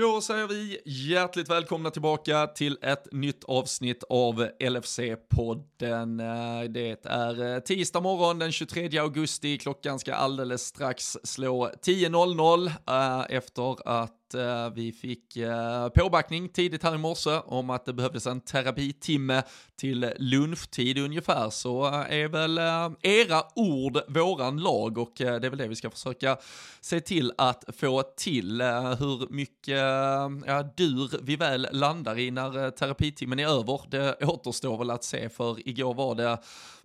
Då säger vi hjärtligt välkomna tillbaka till ett nytt avsnitt av LFC-podden. Eh, det är eh, tisdag morgon den 23 augusti. Klockan ska alldeles strax slå 10.00 eh, efter att eh, vi fick eh, påbackning tidigt här i morse om att det behövdes en terapitimme till lunchtid ungefär så eh, är väl eh, era ord våran lag och eh, det är väl det vi ska försöka se till att få till hur mycket ja, dur vi väl landar i när terapitimmen är över. Det återstår väl att se för igår var det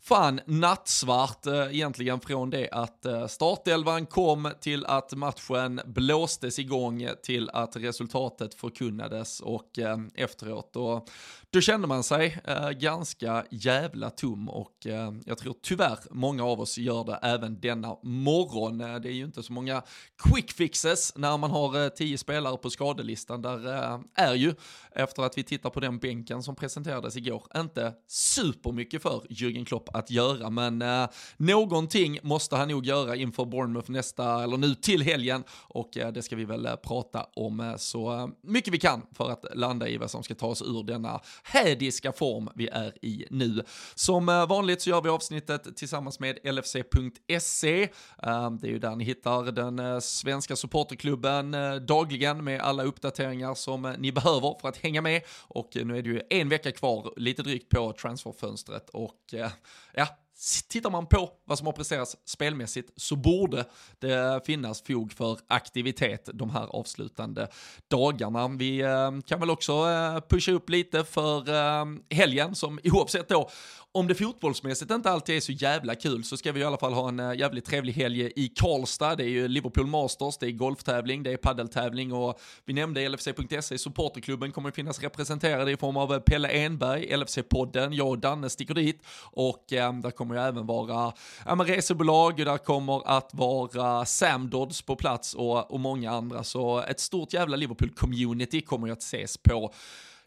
fan nattsvart eh, egentligen från det att eh, startelvan kom till att matchen blåstes igång till att resultatet förkunnades och eh, efteråt. Och då kände man sig eh, ganska jävla tom och eh, jag tror tyvärr många av oss gör det även denna morgon. Eh, det är ju inte så många quick fixes när man har eh, tio spelare på skadelistan. Där eh, är ju, efter att vi tittar på den bänken som presenterades igår, inte supermycket för Jürgen Klopp att göra. Men eh, någonting måste han nog göra inför Bournemouth nästa, eller nu till helgen. Och eh, det ska vi väl eh, prata om eh, så eh, mycket vi kan för att landa i vad som ska ta oss ur denna hädiska form vi är i nu. Som eh, vanligt så gör vi avsnittet tillsammans med LFC.se. Eh, det är ju där ni hittar den eh, svenska supporterklubben dagligen med alla uppdateringar som ni behöver för att hänga med. Och nu är det ju en vecka kvar, lite drygt på transferfönstret och ja, Tittar man på vad som har presterats spelmässigt så borde det finnas fog för aktivitet de här avslutande dagarna. Vi eh, kan väl också eh, pusha upp lite för eh, helgen som oavsett då om det fotbollsmässigt inte alltid är så jävla kul så ska vi i alla fall ha en eh, jävligt trevlig helg i Karlstad. Det är ju Liverpool Masters, det är golftävling, det är paddeltävling och vi nämnde LFC.se, supporterklubben kommer finnas representerade i form av eh, Pelle Enberg, LFC-podden, jag och Danne sticker dit och eh, där kommer ju även vara ja, men resebolag, där kommer att vara Sam Dodds på plats och, och många andra. Så ett stort jävla Liverpool-community kommer ju att ses på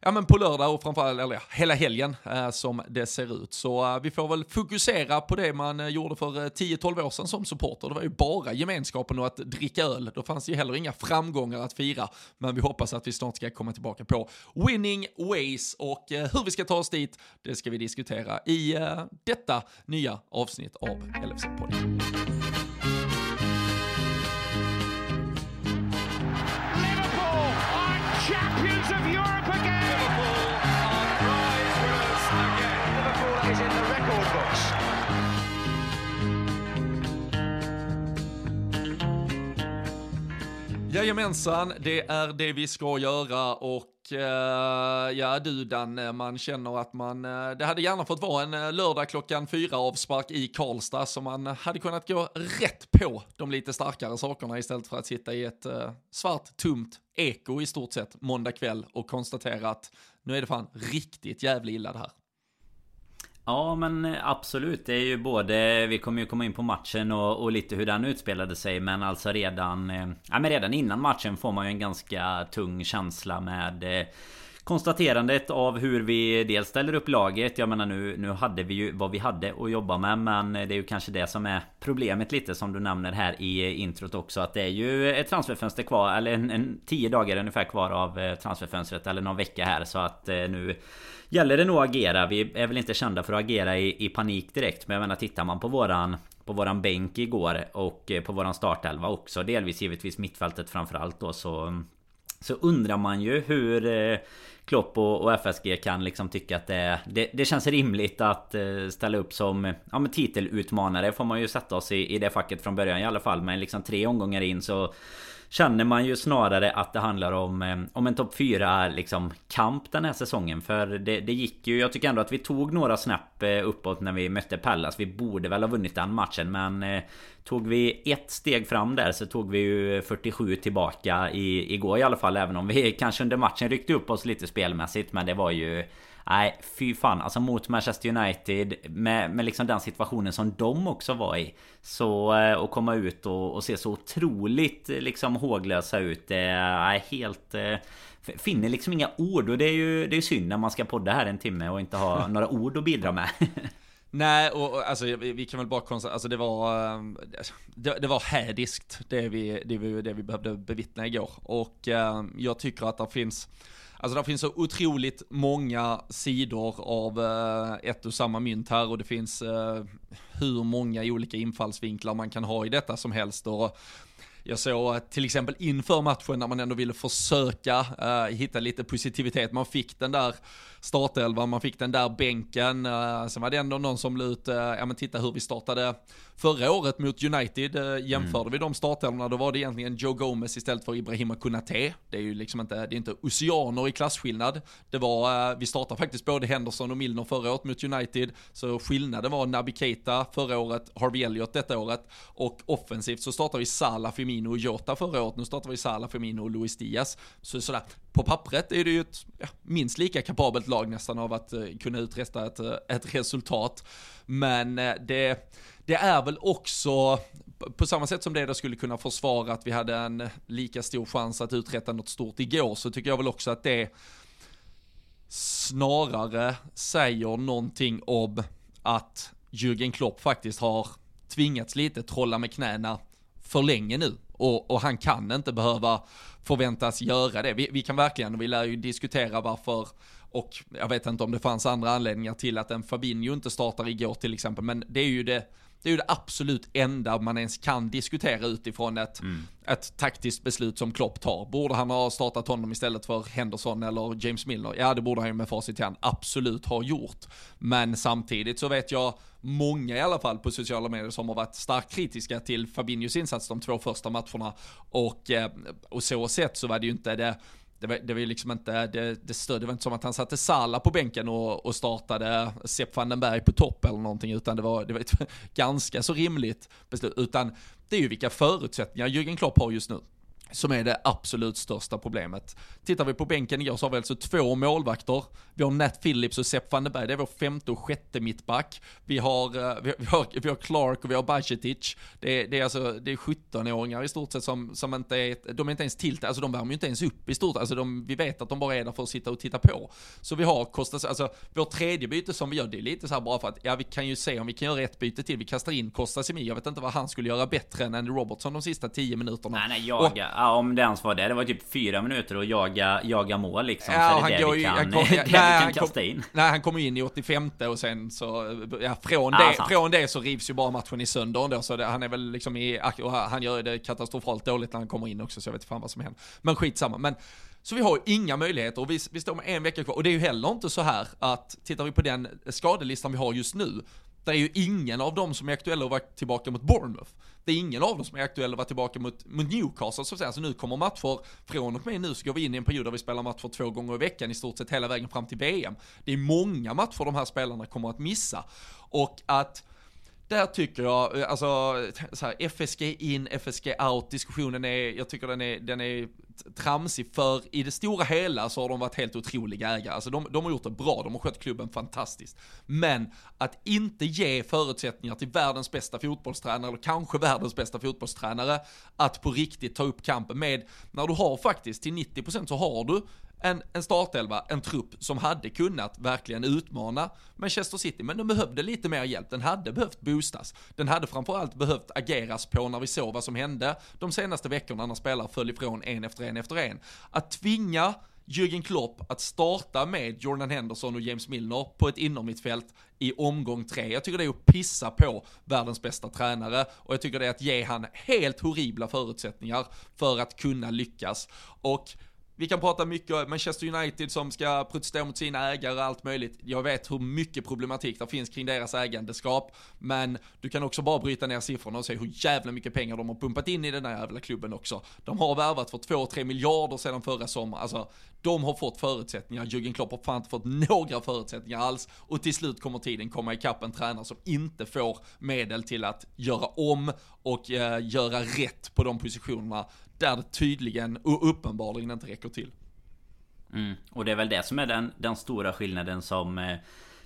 ja, men på lördag och framförallt eller, ja, hela helgen eh, som det ser ut. Så eh, vi får väl fokusera på det man eh, gjorde för eh, 10-12 år sedan som supporter. Det var ju bara gemenskapen och att dricka öl. Då fanns det ju heller inga framgångar att fira. Men vi hoppas att vi snart ska komma tillbaka på winning ways och eh, hur vi ska ta oss dit, det ska vi diskutera i eh, detta nya avsnitt av LFC-podden. Jajamensan, det är det vi ska göra och uh, ja du Dan, eh, man känner att man, uh, det hade gärna fått vara en uh, lördag klockan fyra avspark i Karlstad så man hade kunnat gå rätt på de lite starkare sakerna istället för att sitta i ett svart, tomt eko i stort sett måndag kväll och konstatera att nu är det fan riktigt jävligt illa det här. Ja men eh, absolut. Det är ju både Vi kommer ju komma in på matchen och, och lite hur den utspelade sig Men alltså redan eh, Ja men redan innan matchen får man ju en ganska tung känsla med eh, Konstaterandet av hur vi dels ställer upp laget. Jag menar nu, nu hade vi ju vad vi hade att jobba med Men det är ju kanske det som är problemet lite som du nämner här i introt också Att det är ju ett transferfönster kvar Eller en, en tio dagar ungefär kvar av transferfönstret Eller någon vecka här. Så att nu gäller det nog att agera. Vi är väl inte kända för att agera i, i panik direkt. Men jag menar tittar man på våran på våran bänk igår och eh, på våran startelva också. Delvis givetvis mittfältet framförallt då så så undrar man ju hur eh, Klopp och, och FSG kan liksom tycka att det, det, det känns rimligt att eh, ställa upp som ja, men titelutmanare får man ju sätta oss i, i det facket från början i alla fall. Men liksom tre omgångar in så Känner man ju snarare att det handlar om eh, Om en topp 4 liksom kamp den här säsongen. För det, det gick ju Jag tycker ändå att vi tog några snäpp eh, uppåt när vi mötte Pallas. Vi borde väl ha vunnit den matchen men eh, Tog vi ett steg fram där så tog vi ju 47 tillbaka i, igår i alla fall Även om vi kanske under matchen ryckte upp oss lite spelmässigt. Men det var ju Nej, fy fan. Alltså mot Manchester United med, med liksom den situationen som de också var i. Så att eh, komma ut och, och se så otroligt liksom håglösa ut. Det är helt... Eh, finner liksom inga ord och det är ju det är synd när man ska podda här en timme och inte ha några ord att bidra med. Nej, och alltså vi, kan väl bara konstatera, alltså det var, eh, det, det, var hädiskt det vi, det, vi, det vi behövde bevittna igår. Och uh, jag tycker att det finns, Alltså det finns så otroligt många sidor av eh, ett och samma mynt här och det finns eh, hur många olika infallsvinklar man kan ha i detta som helst. Och jag såg till exempel inför matchen när man ändå ville försöka eh, hitta lite positivitet. Man fick den där startelvan, man fick den där bänken. Uh, sen var det ändå någon som la ut, uh, ja men titta hur vi startade förra året mot United. Uh, jämförde mm. vi de startelvorna, då var det egentligen Joe Gomez istället för Ibrahima Konate. Det är ju liksom inte, det är inte oceaner i klasskillnad. Det var, vi startade faktiskt både Henderson och Milner förra året mot United. Så skillnaden var Naby Keita förra året, Harvey Elliott detta året. Och offensivt så startade vi Salah, Firmino och Jota förra året. Nu startar vi Salah, Firmino och Luis Diaz. Så sådär, på pappret är det ju ett ja, minst lika kapabelt lag nästan av att eh, kunna uträtta ett, eh, ett resultat. Men eh, det, det är väl också, på samma sätt som det då skulle kunna försvara att vi hade en lika stor chans att uträtta något stort igår, så tycker jag väl också att det snarare säger någonting om att Jürgen Klopp faktiskt har tvingats lite trolla med knäna för länge nu. Och, och, han kan inte behöva förväntas göra det. Vi, vi, kan verkligen, vi lär ju diskutera varför, och jag vet inte om det fanns andra anledningar till att en Fabinho inte startar igår till exempel, men det är ju det det är ju det absolut enda man ens kan diskutera utifrån ett, mm. ett taktiskt beslut som Klopp tar. Borde han ha startat honom istället för Henderson eller James Milner? Ja, det borde han ju med facit i hand absolut ha gjort. Men samtidigt så vet jag många i alla fall på sociala medier som har varit starkt kritiska till Fabinhos insats de två första matcherna. Och, eh, och så sett så var det ju inte det det var, det var ju liksom inte, det, det, stöd, det var inte som att han satte Sala på bänken och, och startade Sepp van den Berg på topp eller någonting, utan det var, det var ett ganska så rimligt beslut. Utan det är ju vilka förutsättningar Jürgen Klopp har just nu som är det absolut största problemet. Tittar vi på bänken igår så har vi alltså två målvakter. Vi har Nat Phillips och Sepp van der Berg, det är vår femte och sjätte mittback. Vi har, eh, vi har, vi har Clark och vi har Bajcetic. Det är, det är alltså, det är 17-åringar i stort sett som, som inte är, de är inte ens till, alltså de värmer ju inte ens upp i stort, alltså de, vi vet att de bara är där för att sitta och titta på. Så vi har Kostas, alltså vårt tredje byte som vi gör, det är lite så här bara för att, ja vi kan ju se om vi kan göra ett byte till, vi kastar in Kostas Emi, jag vet inte vad han skulle göra bättre än Andy Robertson de sista tio minuterna. Nej nej, jaga. Och, ja, om det ens var det. Det var typ fyra minuter att jaga, jaga mål liksom. Ja, så är det han det vi kan, han kom, det nej, vi kan kasta in. Nej, han kom in i 85 och sen så, ja, från, det, från det så rivs ju bara matchen i sönder ändå. Så det, han är väl liksom i, och han gör det katastrofalt dåligt när han kommer in också, så jag vet inte fan vad som händer. Men skitsamma. Men, så vi har ju inga möjligheter och vi, vi står med en vecka kvar. Och det är ju heller inte så här att, tittar vi på den skadelistan vi har just nu, är ju ingen av dem som är aktuella att vara tillbaka mot Bournemouth. Det är ingen av dem som är aktuella att vara tillbaka mot, mot Newcastle så att säga. Så nu kommer matcher, från och med nu så går vi in i en period där vi spelar matcher två gånger i veckan i stort sett hela vägen fram till VM. Det är många matcher de här spelarna kommer att missa. Och att där tycker jag, eh, alltså, så här, FSG in, FSG out, diskussionen är, jag tycker den är, den är tramsig för i det stora hela så har de varit helt otroliga ägare. Alltså de, de har gjort det bra, de har skött klubben fantastiskt. Men att inte ge förutsättningar till världens bästa fotbollstränare, eller kanske världens bästa fotbollstränare, att på riktigt ta upp kampen med, när du har faktiskt till 90% så har du en, en startelva, en trupp som hade kunnat verkligen utmana Manchester City, men de behövde lite mer hjälp. Den hade behövt boostas. Den hade framförallt behövt ageras på när vi såg vad som hände de senaste veckorna när spelare föll ifrån en efter en efter en. Att tvinga Jürgen Klopp att starta med Jordan Henderson och James Milner på ett innermittfält i omgång tre. Jag tycker det är att pissa på världens bästa tränare och jag tycker det är att ge han helt horribla förutsättningar för att kunna lyckas. Och vi kan prata mycket om Manchester United som ska protestera mot sina ägare och allt möjligt. Jag vet hur mycket problematik det finns kring deras ägandeskap, men du kan också bara bryta ner siffrorna och se hur jävla mycket pengar de har pumpat in i den här jävla klubben också. De har värvat för 2-3 miljarder sedan förra sommaren, alltså de har fått förutsättningar, Jürgen Klopp har fan inte fått några förutsättningar alls och till slut kommer tiden komma ikapp en tränare som inte får medel till att göra om och eh, göra rätt på de positionerna där det tydligen och uppenbarligen inte räcker till. Mm. Och det är väl det som är den, den stora skillnaden som eh,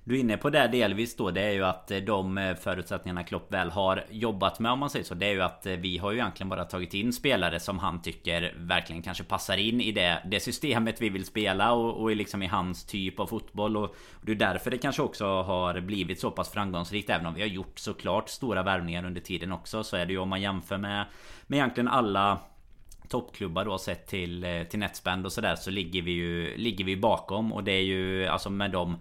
du är inne på det delvis då Det är ju att eh, de eh, förutsättningarna Klopp väl har jobbat med om man säger så Det är ju att eh, vi har ju egentligen bara tagit in spelare som han tycker verkligen kanske passar in i det, det systemet vi vill spela och, och liksom i hans typ av fotboll och, och det är därför det kanske också har blivit så pass framgångsrikt Även om vi har gjort såklart stora värvningar under tiden också Så är det ju om man jämför med Med egentligen alla toppklubbar då sett till, eh, till netspend och sådär så ligger vi ju ligger vi bakom. Och det är ju alltså med de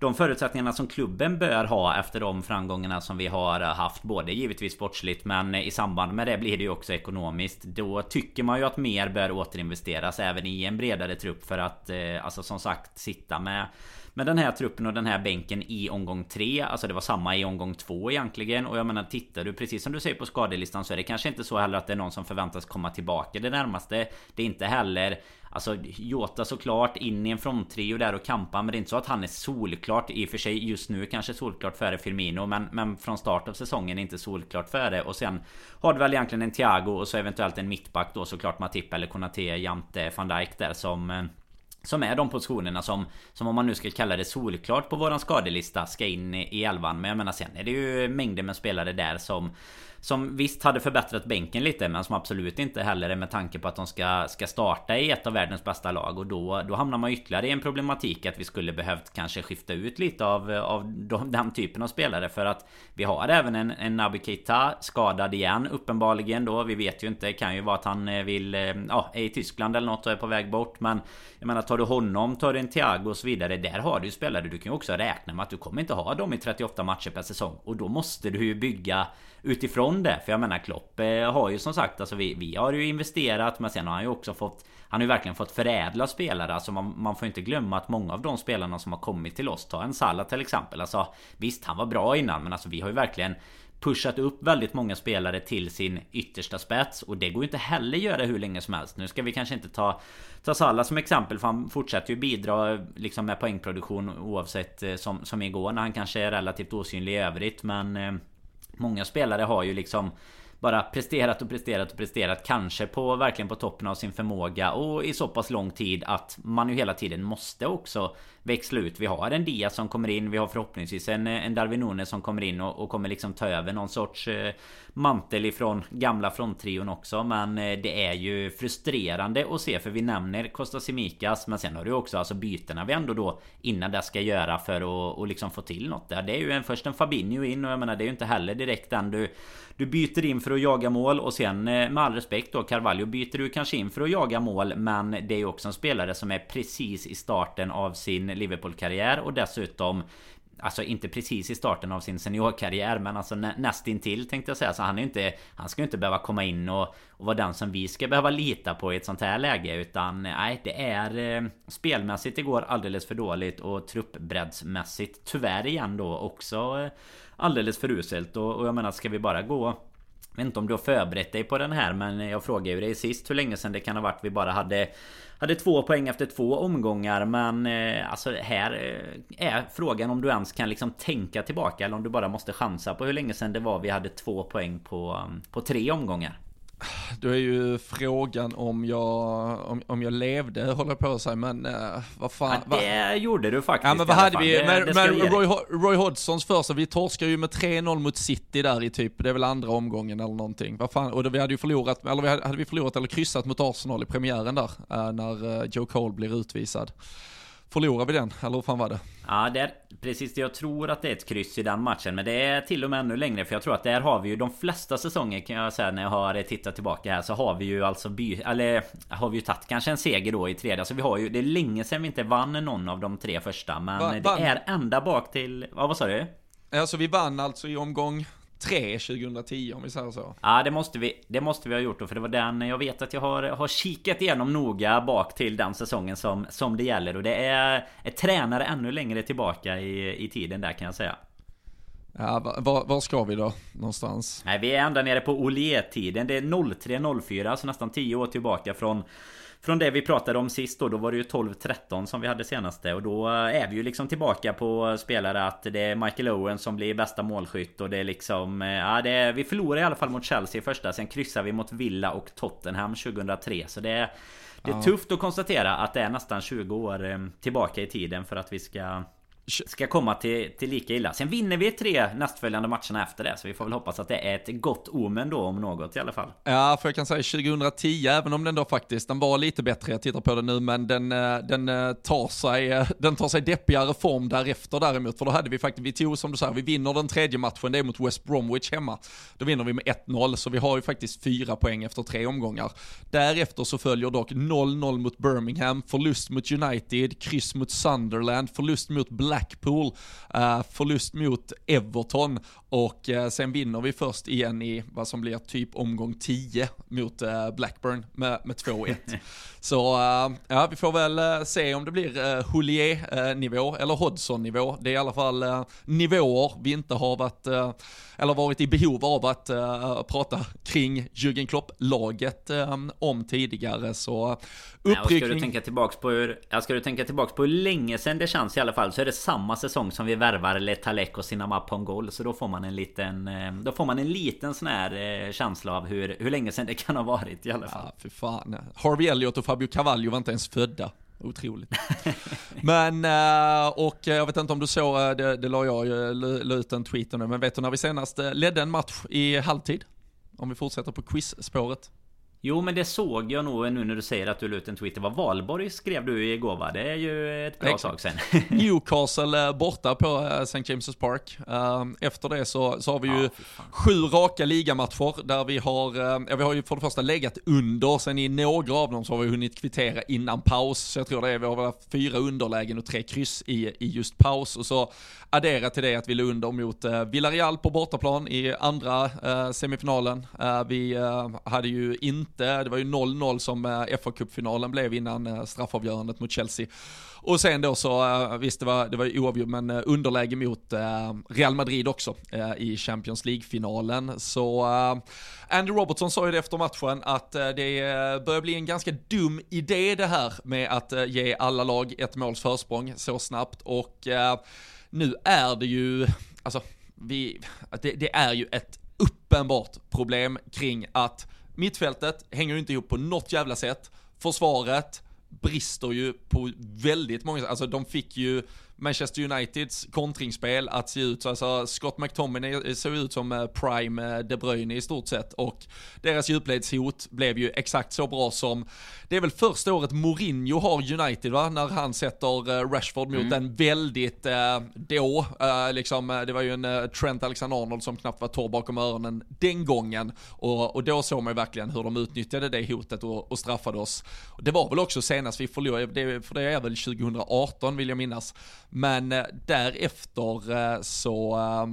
de förutsättningarna som klubben bör ha efter de framgångarna som vi har haft Både givetvis sportsligt men i samband med det blir det ju också ekonomiskt. Då tycker man ju att mer bör återinvesteras även i en bredare trupp för att eh, Alltså som sagt sitta med med den här truppen och den här bänken i omgång 3 Alltså det var samma i omgång 2 egentligen. Och jag menar tittar du precis som du säger på skadelistan Så är det kanske inte så heller att det är någon som förväntas komma tillbaka. Det närmaste Det är inte heller Alltså Jota såklart in i en fronttrio där och kampa Men det är inte så att han är solklart i och för sig just nu kanske solklart före Firmino Men, men från start av säsongen är inte solklart före. Och sen har du väl egentligen en Thiago och så eventuellt en mittback då såklart Matip eller Konate jämte van Dijk där som eh, som är de positionerna som Som om man nu ska kalla det solklart på våran skadelista Ska in i elvan. Men jag menar sen är det ju mängder med spelare där som som visst hade förbättrat bänken lite men som absolut inte heller är med tanke på att de ska, ska starta i ett av världens bästa lag. Och då, då hamnar man ytterligare i en problematik att vi skulle behövt kanske skifta ut lite av, av de, den typen av spelare. För att vi har även en, en Naby Keita skadad igen uppenbarligen då. Vi vet ju inte, det kan ju vara att han eh, vill, eh, ja, är i Tyskland eller något och är på väg bort. Men jag menar tar du honom, tar du en Thiago och så vidare Där har du ju spelare, du kan ju också räkna med att du kommer inte ha dem i 38 matcher per säsong. Och då måste du ju bygga utifrån det. För jag menar Klopp eh, har ju som sagt alltså vi, vi har ju investerat men sen har han ju också fått Han har ju verkligen fått förädla spelare. Alltså man, man får inte glömma att många av de spelarna som har kommit till oss. Ta en Salah till exempel. Alltså visst han var bra innan men alltså vi har ju verkligen pushat upp väldigt många spelare till sin yttersta spets och det går ju inte heller göra hur länge som helst. Nu ska vi kanske inte ta Ta Salah som exempel för han fortsätter ju bidra liksom med poängproduktion oavsett eh, som, som igår när han kanske är relativt osynlig i övrigt men eh, Många spelare har ju liksom bara presterat och presterat och presterat Kanske på verkligen på toppen av sin förmåga och i så pass lång tid att man ju hela tiden måste också växla ut. Vi har en Dia som kommer in. Vi har förhoppningsvis en, en Darwin Nunes som kommer in och, och, kommer liksom ta över någon sorts eh, mantel ifrån gamla fronttrion också. Men eh, det är ju frustrerande att se för vi nämner Costa Simikas. Men sen har du också alltså bytena vi ändå då innan det ska göra för att och liksom få till något där. Det är ju en, först en Fabinho in och jag menar det är ju inte heller direkt den du du byter in för att jaga mål och sen eh, med all respekt då Carvalho byter du kanske in för att jaga mål Men det är ju också en spelare som är precis i starten av sin Liverpool-karriär och dessutom Alltså inte precis i starten av sin seniorkarriär men alltså nä nästintill tänkte jag säga. Så han är inte Han ska ju inte behöva komma in och, och vara den som vi ska behöva lita på i ett sånt här läge. Utan nej det är eh, Spelmässigt igår alldeles för dåligt och truppbreddsmässigt tyvärr igen då också eh, Alldeles för uselt och, och jag menar ska vi bara gå jag vet inte om du har förberett dig på den här men jag frågade ju dig sist hur länge sedan det kan ha varit vi bara hade hade två poäng efter två omgångar men eh, alltså här eh, är frågan om du ens kan liksom tänka tillbaka eller om du bara måste chansa på hur länge sedan det var vi hade två poäng på, mm, på tre omgångar. Då är ju frågan om jag, om, om jag levde, håller på att säga, men uh, vad fan. Ja, det va? gjorde du faktiskt. Ja men vad hade vi, det, men, det men Roy, Roy Hodgsons första, vi torskar ju med 3-0 mot City där i typ, det är väl andra omgången eller någonting. Vad fan, och då, vi hade ju förlorat, eller vi hade, hade vi förlorat eller kryssat mot Arsenal i premiären där, uh, när uh, Joe Cole blir utvisad. Förlorade vi den, eller hur fan var det? Ja, det är precis. Jag tror att det är ett kryss i den matchen. Men det är till och med ännu längre. För jag tror att där har vi ju de flesta säsonger kan jag säga när jag har tittat tillbaka här. Så har vi ju alltså by... Eller har vi ju tagit kanske en seger då i tredje. Alltså vi har ju... Det är länge sedan vi inte vann någon av de tre första. Men Va, det är ända bak till... Ja, vad sa du? Alltså vi vann alltså i omgång 3 2010 om vi säger så. Ja det måste vi, det måste vi ha gjort då för det var den jag vet att jag har, har kikat igenom noga bak till den säsongen som, som det gäller och det är ett tränare ännu längre tillbaka i, i tiden där kan jag säga. Ja, var, var ska vi då någonstans? Nej vi är ända nere på Olé-tiden. Det är 03-04 så nästan 10 år tillbaka från från det vi pratade om sist då, då var det ju 12-13 som vi hade senaste och då är vi ju liksom tillbaka på spelare att det är Michael Owen som blir bästa målskytt och det är liksom... Ja, det är, vi förlorar i alla fall mot Chelsea i första, sen kryssar vi mot Villa och Tottenham 2003 så det är... Det är ja. tufft att konstatera att det är nästan 20 år eh, tillbaka i tiden för att vi ska ska komma till, till lika illa. Sen vinner vi tre nästföljande matcherna efter det. Så vi får väl hoppas att det är ett gott omen då om något i alla fall. Ja, för jag kan säga 2010, även om den då faktiskt, den var lite bättre, jag tittar på den nu, men den, eh, den, eh, tar, sig, eh, den tar sig deppigare form därefter däremot. För då hade vi faktiskt, vi tog som du säger, vi vinner den tredje matchen, det är mot West Bromwich hemma. Då vinner vi med 1-0, så vi har ju faktiskt fyra poäng efter tre omgångar. Därefter så följer dock 0-0 mot Birmingham, förlust mot United, kryss mot Sunderland, förlust mot Blackpool, uh, förlust mot Everton och uh, sen vinner vi först igen i vad som blir typ omgång 10 mot uh, Blackburn med, med 2-1. Så ja, vi får väl se om det blir Houllier-nivå eller Hodgson-nivå. Det är i alla fall nivåer vi inte har varit, eller varit i behov av att prata kring Jürgen Klopp-laget om tidigare. Så uppryckning... ska du tänka tillbaks på hur, ska du tänka tillbaks på hur länge sedan det känns i alla fall så är det samma säsong som vi värvar Letalek och Sinama Pongol. Så då får man en liten, eh, då får man en liten sån här känsla av hur, hur länge sedan det kan ha varit i alla fall. Ja, för fan. Harvey Elliot och Fabio Cavallo var inte ens födda. Otroligt. men, eh, och jag vet inte om du såg, det, det la jag, la ut en tweet nu, men vet du när vi senast ledde en match i halvtid? Om vi fortsätter på quiz-spåret. Jo men det såg jag nog nu när du säger att du la ut en tweet. Det var Valborg skrev du igår va? Det är ju ett bra tag sedan. Newcastle eh, borta på eh, St. James' Park. Eh, efter det så, så har vi ju ah, sju raka ligamatcher där vi har, ja, vi har ju för det första legat under, sen i några av dem så har vi hunnit kvittera innan paus. Så jag tror det är, vi har haft fyra underlägen och tre kryss i, i just paus. Och så addera till det att vi låg under mot Villarreal på bortaplan i andra semifinalen. vi hade ju inte inte. Det var ju 0-0 som eh, fa kuppfinalen blev innan eh, straffavgörandet mot Chelsea. Och sen då så, eh, visst det var, det var oavgjort, men underläge mot Real Madrid också i Champions League-finalen. Så Andy Robertson sa ju det efter matchen att det börjar bli en ganska dum idé det här med att ge alla lag ett måls försprång så snabbt och nu är det ju, alltså, vi, det, det är ju ett uppenbart problem kring att Mittfältet hänger ju inte ihop på något jävla sätt. Försvaret brister ju på väldigt många sätt. Alltså de fick ju Manchester Uniteds kontringsspel att se ut så, alltså Scott McTominay såg ut som eh, prime eh, De Bruyne i stort sett och deras djupledshot blev ju exakt så bra som, det är väl första året Mourinho har United va, när han sätter eh, Rashford mot mm. en väldigt, då, liksom, det var ju en Trent Alexander-Arnold som knappt var torr bakom öronen den gången och, och då såg man ju verkligen hur de utnyttjade det hotet och, och straffade oss. Det var väl också senast vi förlorade, för det är väl 2018 vill jag minnas, men eh, därefter eh, så eh,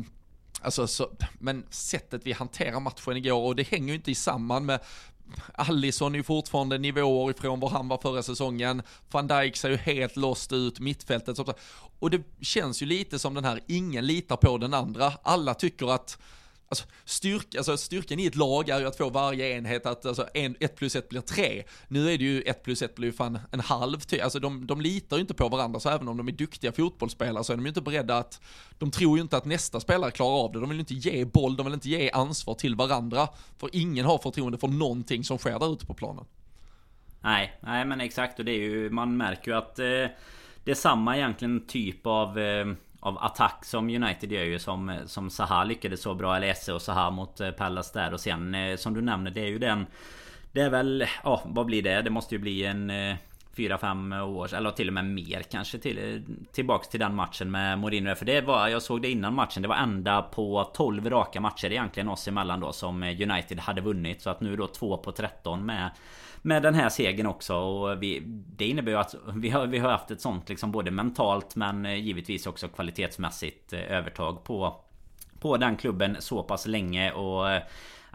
Alltså, så, men sättet vi hanterar matchen igår och det hänger ju inte i samman med Allison är ju fortfarande nivåer ifrån var han var förra säsongen. Van Dijk ser ju helt lost ut, mittfältet. Och det känns ju lite som den här, ingen litar på den andra. Alla tycker att Alltså, styrk, alltså styrkan i ett lag är ju att få varje enhet att, alltså en, ett plus ett blir tre. Nu är det ju ett plus ett blir ju fan en halv Ty. Alltså de, de litar ju inte på varandra, så även om de är duktiga fotbollsspelare så är de ju inte beredda att, de tror ju inte att nästa spelare klarar av det. De vill inte ge boll, de vill inte ge ansvar till varandra. För ingen har förtroende för någonting som sker där ute på planen. Nej, nej men exakt och det är ju, man märker ju att eh, det är samma egentligen typ av eh, av attack som United gör ju som, som Zaha lyckades så bra Eller Esse och Zaha mot eh, Pallas där och sen eh, som du nämner det är ju den Det är väl, ja vad blir det? Det måste ju bli en eh, 4-5 år eller till och med mer kanske till, Tillbaks till den matchen med Mourinho För det var, jag såg det innan matchen Det var ända på 12 raka matcher egentligen oss emellan då Som United hade vunnit Så att nu då 2 på 13 med med den här segern också. Och vi, det innebär ju att vi har, vi har haft ett sånt liksom både mentalt men givetvis också kvalitetsmässigt eh, övertag på, på den klubben så pass länge. Och eh,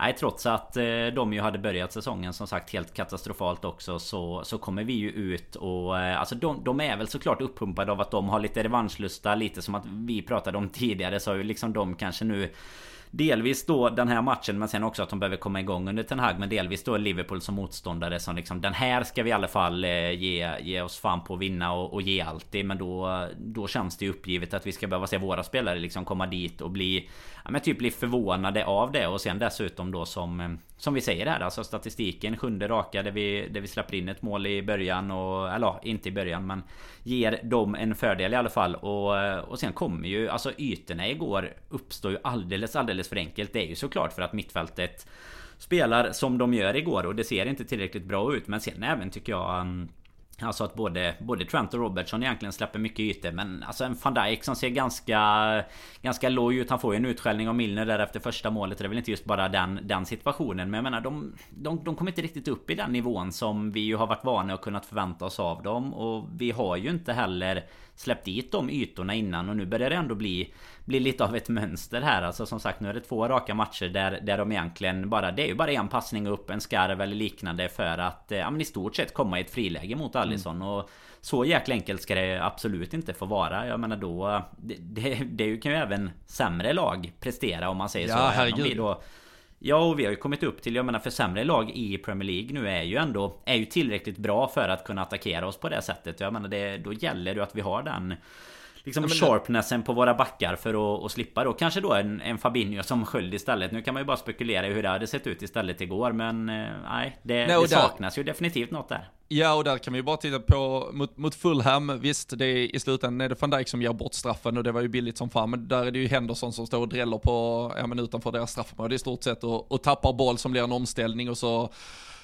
Nej trots att eh, de ju hade börjat säsongen som sagt helt katastrofalt också så, så kommer vi ju ut och eh, alltså de, de är väl såklart uppumpade av att de har lite revanschlusta lite som att vi pratade om tidigare så har ju liksom de kanske nu Delvis då den här matchen men sen också att de behöver komma igång under Ten Hag Men delvis då Liverpool som motståndare som liksom Den här ska vi i alla fall eh, ge, ge oss fan på att vinna och, och ge i Men då, då känns det ju uppgivet att vi ska behöva se våra spelare liksom komma dit och bli ja, men typ bli förvånade av det och sen dessutom då som eh, Som vi säger här alltså statistiken sjunde raka där vi, där vi släpper in ett mål i början och Eller ja, inte i början men Ger dem en fördel i alla fall. Och, eh, och sen kommer ju alltså ytorna igår Uppstår ju alldeles alldeles för enkelt. Det är ju såklart för att mittfältet Spelar som de gör igår och det ser inte tillräckligt bra ut. Men sen även tycker jag mm, Alltså att både, både Trent och Robertson egentligen släpper mycket ytor Men alltså en van Dijk som ser ganska Ganska loj ut Han får ju en utskällning av Milner där efter första målet Det är väl inte just bara den, den situationen. Men jag menar de, de, de kommer inte riktigt upp i den nivån Som vi ju har varit vana och kunnat förvänta oss av dem. Och vi har ju inte heller Släppt dit de ytorna innan och nu börjar det ändå bli blir lite av ett mönster här. Alltså som sagt nu är det två raka matcher där, där de egentligen bara... Det är ju bara en passning upp, en skarv eller liknande för att... Eh, ja men i stort sett komma i ett friläge mot Alisson. Mm. Och så jäkla enkelt ska det absolut inte få vara. Jag menar då... Det, det, det kan ju även sämre lag prestera om man säger ja, så. Herregud. Då, Ja och vi har ju kommit upp till, jag menar för sämre lag i Premier League nu är ju ändå Är ju tillräckligt bra för att kunna attackera oss på det sättet Jag menar det, då gäller det att vi har den liksom ja, sharpnessen på våra backar för att, att slippa då kanske då en, en Fabinho som sköld istället. Nu kan man ju bara spekulera i hur det hade sett ut istället igår men eh, nej det, nej, det saknas ju definitivt något där. Ja och där kan vi ju bara titta på mot, mot Fulham. Visst, det är, i slutändan är det van Dijk som ger bort straffen och det var ju billigt som fan. Men där är det ju Henderson som står och dräller på, ja men utanför deras straffområde i stort sett och, och tappar boll som blir en omställning och så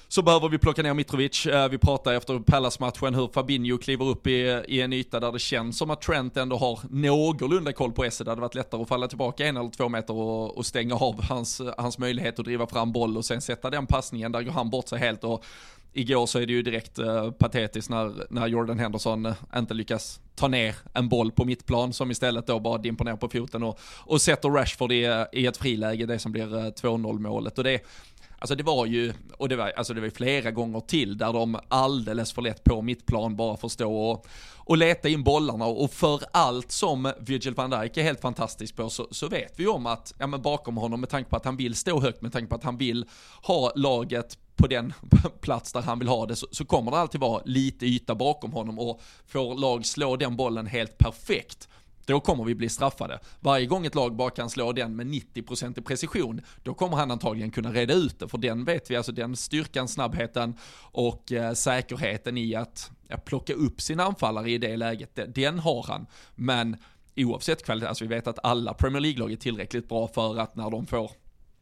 så behöver vi plocka ner Mitrovic. Eh, vi pratar efter Pallas-matchen hur Fabinho kliver upp i, i en yta där det känns som att Trent ändå har någorlunda koll på Esse. Det hade varit lättare att falla tillbaka en eller två meter och, och stänga av hans, hans möjlighet att driva fram boll och sen sätta den passningen. Där går han bort sig helt och igår så är det ju direkt uh, patetiskt när, när Jordan Henderson uh, inte lyckas ta ner en boll på mittplan som istället då bara dimper ner på foten och, och sätter Rashford i, i ett friläge, det som blir uh, 2-0 målet. Och det, Alltså det var ju, och det var, alltså det var flera gånger till där de alldeles för lätt på mittplan bara får stå och, och leta in bollarna. Och för allt som Virgil van Dijk är helt fantastisk på så, så vet vi om att, ja men bakom honom med tanke på att han vill stå högt, med tanke på att han vill ha laget på den plats där han vill ha det så, så kommer det alltid vara lite yta bakom honom. Och får lag slå den bollen helt perfekt då kommer vi bli straffade. Varje gång ett lag bara kan slå den med 90% i precision, då kommer han antagligen kunna reda ut det, för den vet vi, alltså den styrkan, snabbheten och eh, säkerheten i att ja, plocka upp sin anfallare i det läget, den, den har han. Men oavsett kvalitet, alltså vi vet att alla Premier League-lag är tillräckligt bra för att när de får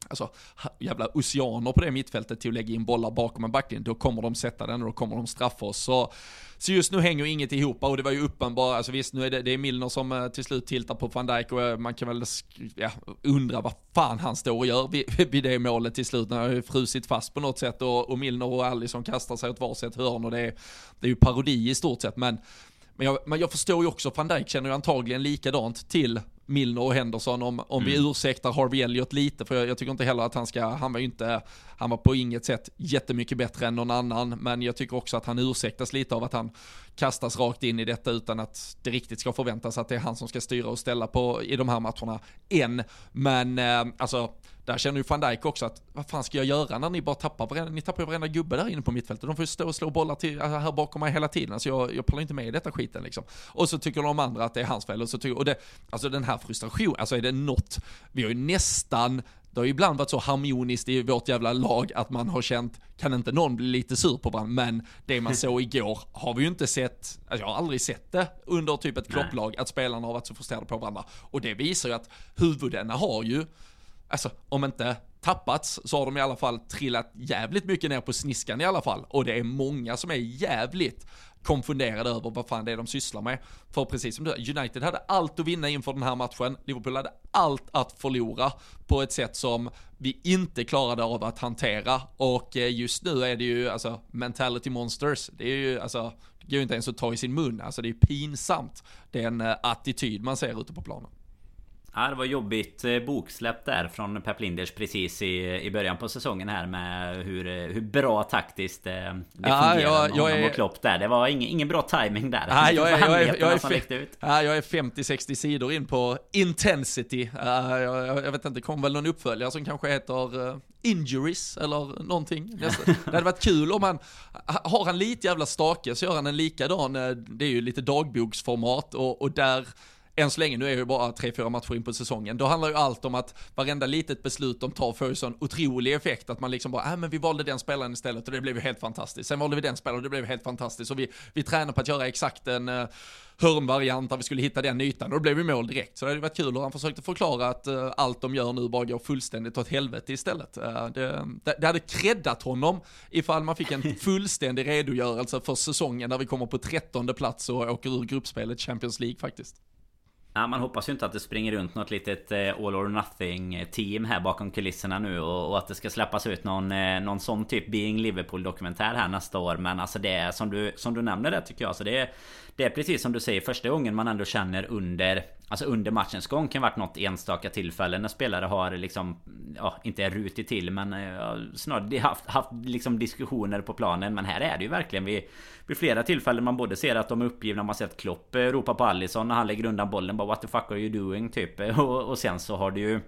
alltså, jävla oceaner på det mittfältet till att lägga in bollar bakom en backlinje, då kommer de sätta den och då kommer de straffa oss. Så, så just nu hänger inget ihop. Och det var ju uppenbart, alltså visst nu är det, det är Milner som eh, till slut tiltar på van Dijk och eh, man kan väl ja, undra vad fan han står och gör vid, vid det målet till slut när han har frusit fast på något sätt och, och Milner och Alisson kastar sig åt varsitt hörn och det är, det är ju parodi i stort sett. Men men jag, men jag förstår ju också, van Dijk känner ju antagligen likadant till Milner och Henderson om, om mm. vi ursäktar Harvey Elliot lite, för jag, jag, tycker inte heller att han ska, han var ju inte, han var på inget sätt jättemycket bättre än någon annan, men jag tycker också att han ursäktas lite av att han kastas rakt in i detta utan att det riktigt ska förväntas att det är han som ska styra och ställa på i de här matcherna än. Men eh, alltså, där känner ju van Dijk också att vad fan ska jag göra när ni bara tappar varenda, ni tappar ju varenda gubbe där inne på mittfältet. De får ju stå och slå bollar till, alltså här bakom mig hela tiden. Alltså jag, jag pallar inte med i detta skiten liksom. Och så tycker de andra att det är hans fel och så tycker, och det, alltså den här frustrationen, alltså är det något, vi har ju nästan det har ju ibland varit så harmoniskt i vårt jävla lag att man har känt, kan inte någon bli lite sur på varandra? Men det man såg igår har vi ju inte sett, alltså jag har aldrig sett det under typ ett klopplag, att spelarna har varit så frustrerade på varandra. Och det visar ju att huvudena har ju, alltså om inte tappats så har de i alla fall trillat jävligt mycket ner på sniskan i alla fall. Och det är många som är jävligt konfunderade över vad fan det är de sysslar med. För precis som du United hade allt att vinna inför den här matchen. Liverpool hade allt att förlora på ett sätt som vi inte klarade av att hantera. Och eh, just nu är det ju alltså mentality monsters. Det är ju alltså, det går ju inte ens att ta i sin mun. Alltså det är pinsamt den eh, attityd man ser ute på planen. Ja, det var jobbigt eh, boksläpp där från Pep Linders precis i, i början på säsongen här med hur, hur bra taktiskt eh, det ja, fungerade jag, jag är... Klopp där. Det var ingen, ingen bra timing där. Ja, jag, är, jag, är, jag, är, ja, jag är 50-60 sidor in på intensity. jag, jag, vet inte, det kom väl någon uppföljare som kanske heter uh, injuries eller någonting. Det hade varit kul om han, har han lite jävla stake så gör han en likadan, det är ju lite dagboksformat och, och där än så länge, nu är ju bara 3-4 matcher in på säsongen, då handlar ju allt om att varenda litet beslut de tar får ju sån otrolig effekt att man liksom bara, äh, men vi valde den spelaren istället och det blev ju helt fantastiskt. Sen valde vi den spelaren och det blev helt fantastiskt. Och vi, vi tränar på att göra exakt en uh, hörnvariant där vi skulle hitta den ytan och då blev vi mål direkt. Så det hade varit kul och han försökte förklara att uh, allt de gör nu bara går fullständigt åt helvete istället. Uh, det, det, hade creddat honom ifall man fick en fullständig redogörelse för säsongen där vi kommer på trettonde plats och åker ur gruppspelet Champions League faktiskt. Ja, man hoppas ju inte att det springer runt något litet eh, all or nothing eh, team här bakom kulisserna nu och, att det ska släppas ut någon, eh, någon sån typ Being Liverpool dokumentär här nästa år. Men alltså det är som du, som du nämner det tycker jag. Så det är, det är precis som du säger första gången man ändå känner under Alltså under matchens gång kan varit något enstaka tillfälle när spelare har liksom Ja inte rutit till men eh, ja, snarare haft, haft liksom diskussioner på planen Men här är det ju verkligen vid, vid flera tillfällen man både ser att de är uppgivna Man ser att Klopp eh, ropar på Allison när han lägger undan bollen bara What the fuck are you doing? Typ och, och sen så har du ju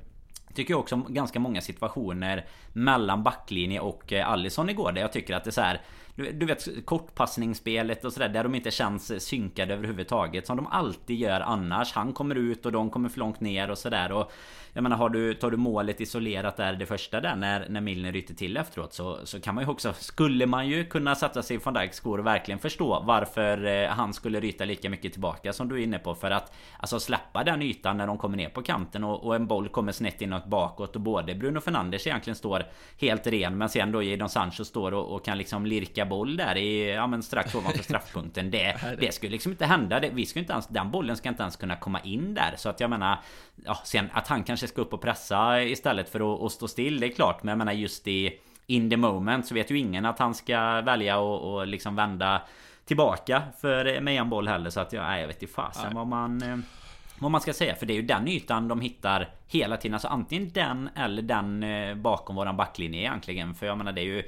Tycker jag också ganska många situationer Mellan backlinje och eh, Allison igår där jag tycker att det är så här du, du vet kortpassningsspelet och sådär där de inte känns synkade överhuvudtaget Som de alltid gör annars. Han kommer ut och de kommer för långt ner och sådär. Och jag menar har du, tar du målet isolerat där det första där när, när Milner ryter till efteråt så, så kan man ju också Skulle man ju kunna sätta sig i van Dijks skor och verkligen förstå varför eh, han skulle ryta lika mycket tillbaka som du är inne på. För att Alltså släppa den ytan när de kommer ner på kanten och, och en boll kommer snett inåt bakåt och både Bruno Fernandes egentligen står helt ren men sen då Jadon Sancho står och, och, kan liksom lirka boll där i ja men strax ovanför straffpunkten det, det skulle liksom inte hända det, vi ska inte ens, den bollen ska inte ens kunna komma in där så att jag menar Ja sen att han kanske ska upp och pressa istället för att, att stå still. Det är klart. Men jag menar just i in the moment så vet ju ingen att han ska välja och, och liksom vända tillbaka för med en boll heller. Så att jag, nej, jag vet inte fasen vad man... Eh, vad man ska säga för det är ju den ytan de hittar hela tiden. Alltså antingen den eller den eh, bakom våran backlinje egentligen. För jag menar det är ju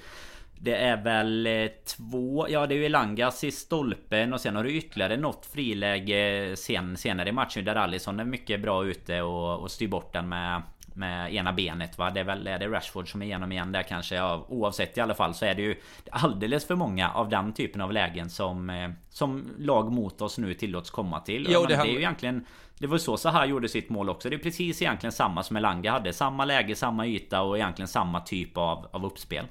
det är väl eh, två, ja det är ju Elangas i stolpen och sen har du ytterligare något friläge sen, senare i matchen där Allison är mycket bra ute och, och styr bort den med med ena benet va. Det är väl är det Rashford som är igenom igen där kanske. Ja, oavsett i alla fall så är det ju alldeles för många av den typen av lägen som eh, som lag mot oss nu tillåts komma till. Jo, det, det är ju egentligen det var så Zaha gjorde sitt mål också. Det är precis egentligen samma som Elanga hade. Samma läge, samma yta och egentligen samma typ av, av uppspel.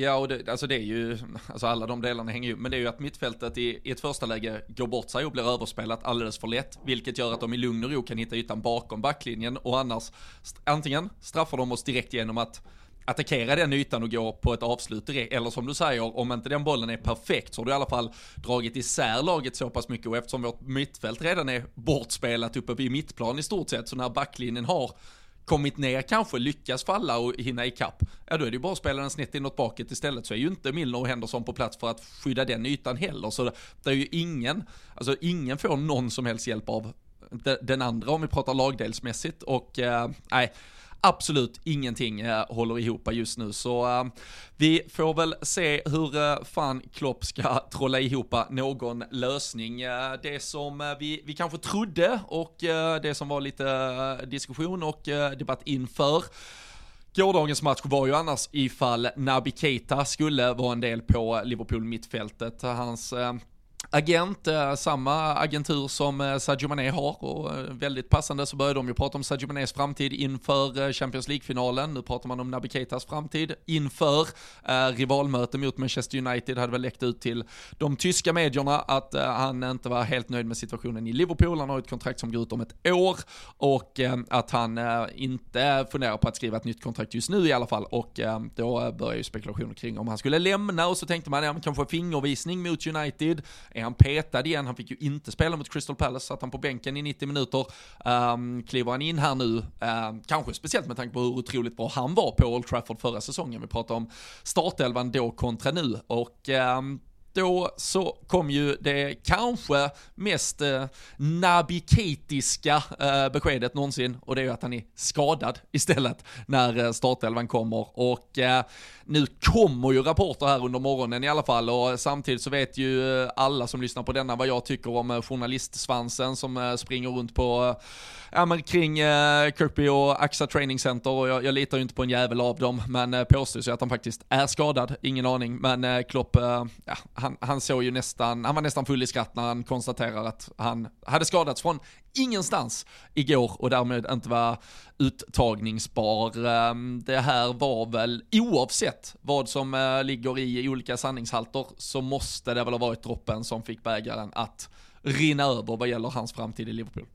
Ja, och det, alltså det är ju, alltså alla de delarna hänger ju, men det är ju att mittfältet i, i ett första läge går bort sig och blir överspelat alldeles för lätt, vilket gör att de i lugn och ro kan hitta ytan bakom backlinjen och annars antingen straffar de oss direkt genom att attackera den ytan och gå på ett avslut direkt. Eller som du säger, om inte den bollen är perfekt så har du i alla fall dragit isär laget så pass mycket och eftersom vårt mittfält redan är bortspelat uppe vid mittplan i stort sett så när backlinjen har kommit ner kanske, lyckas falla och hinna ikapp, ja då är det ju bara att spela den snett inåt baket istället så är ju inte Milner och Henderson på plats för att skydda den ytan heller. Så det är ju ingen, alltså ingen får någon som helst hjälp av den andra om vi pratar lagdelsmässigt och eh, nej, absolut ingenting eh, håller ihop just nu. Så eh, vi får väl se hur eh, fan Klopp ska trolla ihop någon lösning. Eh, det som eh, vi, vi kanske trodde och eh, det som var lite eh, diskussion och eh, debatt inför Gårdagens match var ju annars ifall Naby Keita skulle vara en del på Liverpool mittfältet. Hans eh, agent, eh, samma agentur som eh, Sadio Mané har och eh, väldigt passande så började de ju prata om Sadio Manés framtid inför Champions League-finalen. Nu pratar man om Naby Keitas framtid inför eh, rivalmöte mot Manchester United. Hade väl läckt ut till de tyska medierna att eh, han inte var helt nöjd med situationen i Liverpool. Han har ett kontrakt som går ut om ett år och eh, att han inte funderar på att skriva ett nytt kontrakt just nu i alla fall. Och då börjar ju spekulationer kring om han skulle lämna och så tänkte man, ja men kanske fingervisning mot United är han petad igen? Han fick ju inte spela mot Crystal Palace, satt han på bänken i 90 minuter. Um, kliver han in här nu, um, kanske speciellt med tanke på hur otroligt bra han var på Old Trafford förra säsongen. Vi pratar om startelvan då kontra nu och um, då så kom ju det kanske mest eh, nabikitiska eh, beskedet någonsin. Och det är ju att han är skadad istället när eh, startelvan kommer. Och eh, nu kommer ju rapporter här under morgonen i alla fall. Och samtidigt så vet ju eh, alla som lyssnar på denna vad jag tycker om eh, journalistsvansen som eh, springer runt på eh, ja, men kring eh, Kirkby och AXA Training Center. Och jag, jag litar ju inte på en jävel av dem, men eh, påstås ju att han faktiskt är skadad, ingen aning. Men eh, Klopp, eh, ja, han, han såg ju nästan, han var nästan full i skratt när han konstaterar att han hade skadats från ingenstans igår och därmed inte var uttagningsbar. Ehm, det här var väl, oavsett vad som eh, ligger i olika sanningshalter, så måste det väl ha varit droppen som fick bägaren att rinna över vad gäller hans framtid i Liverpool.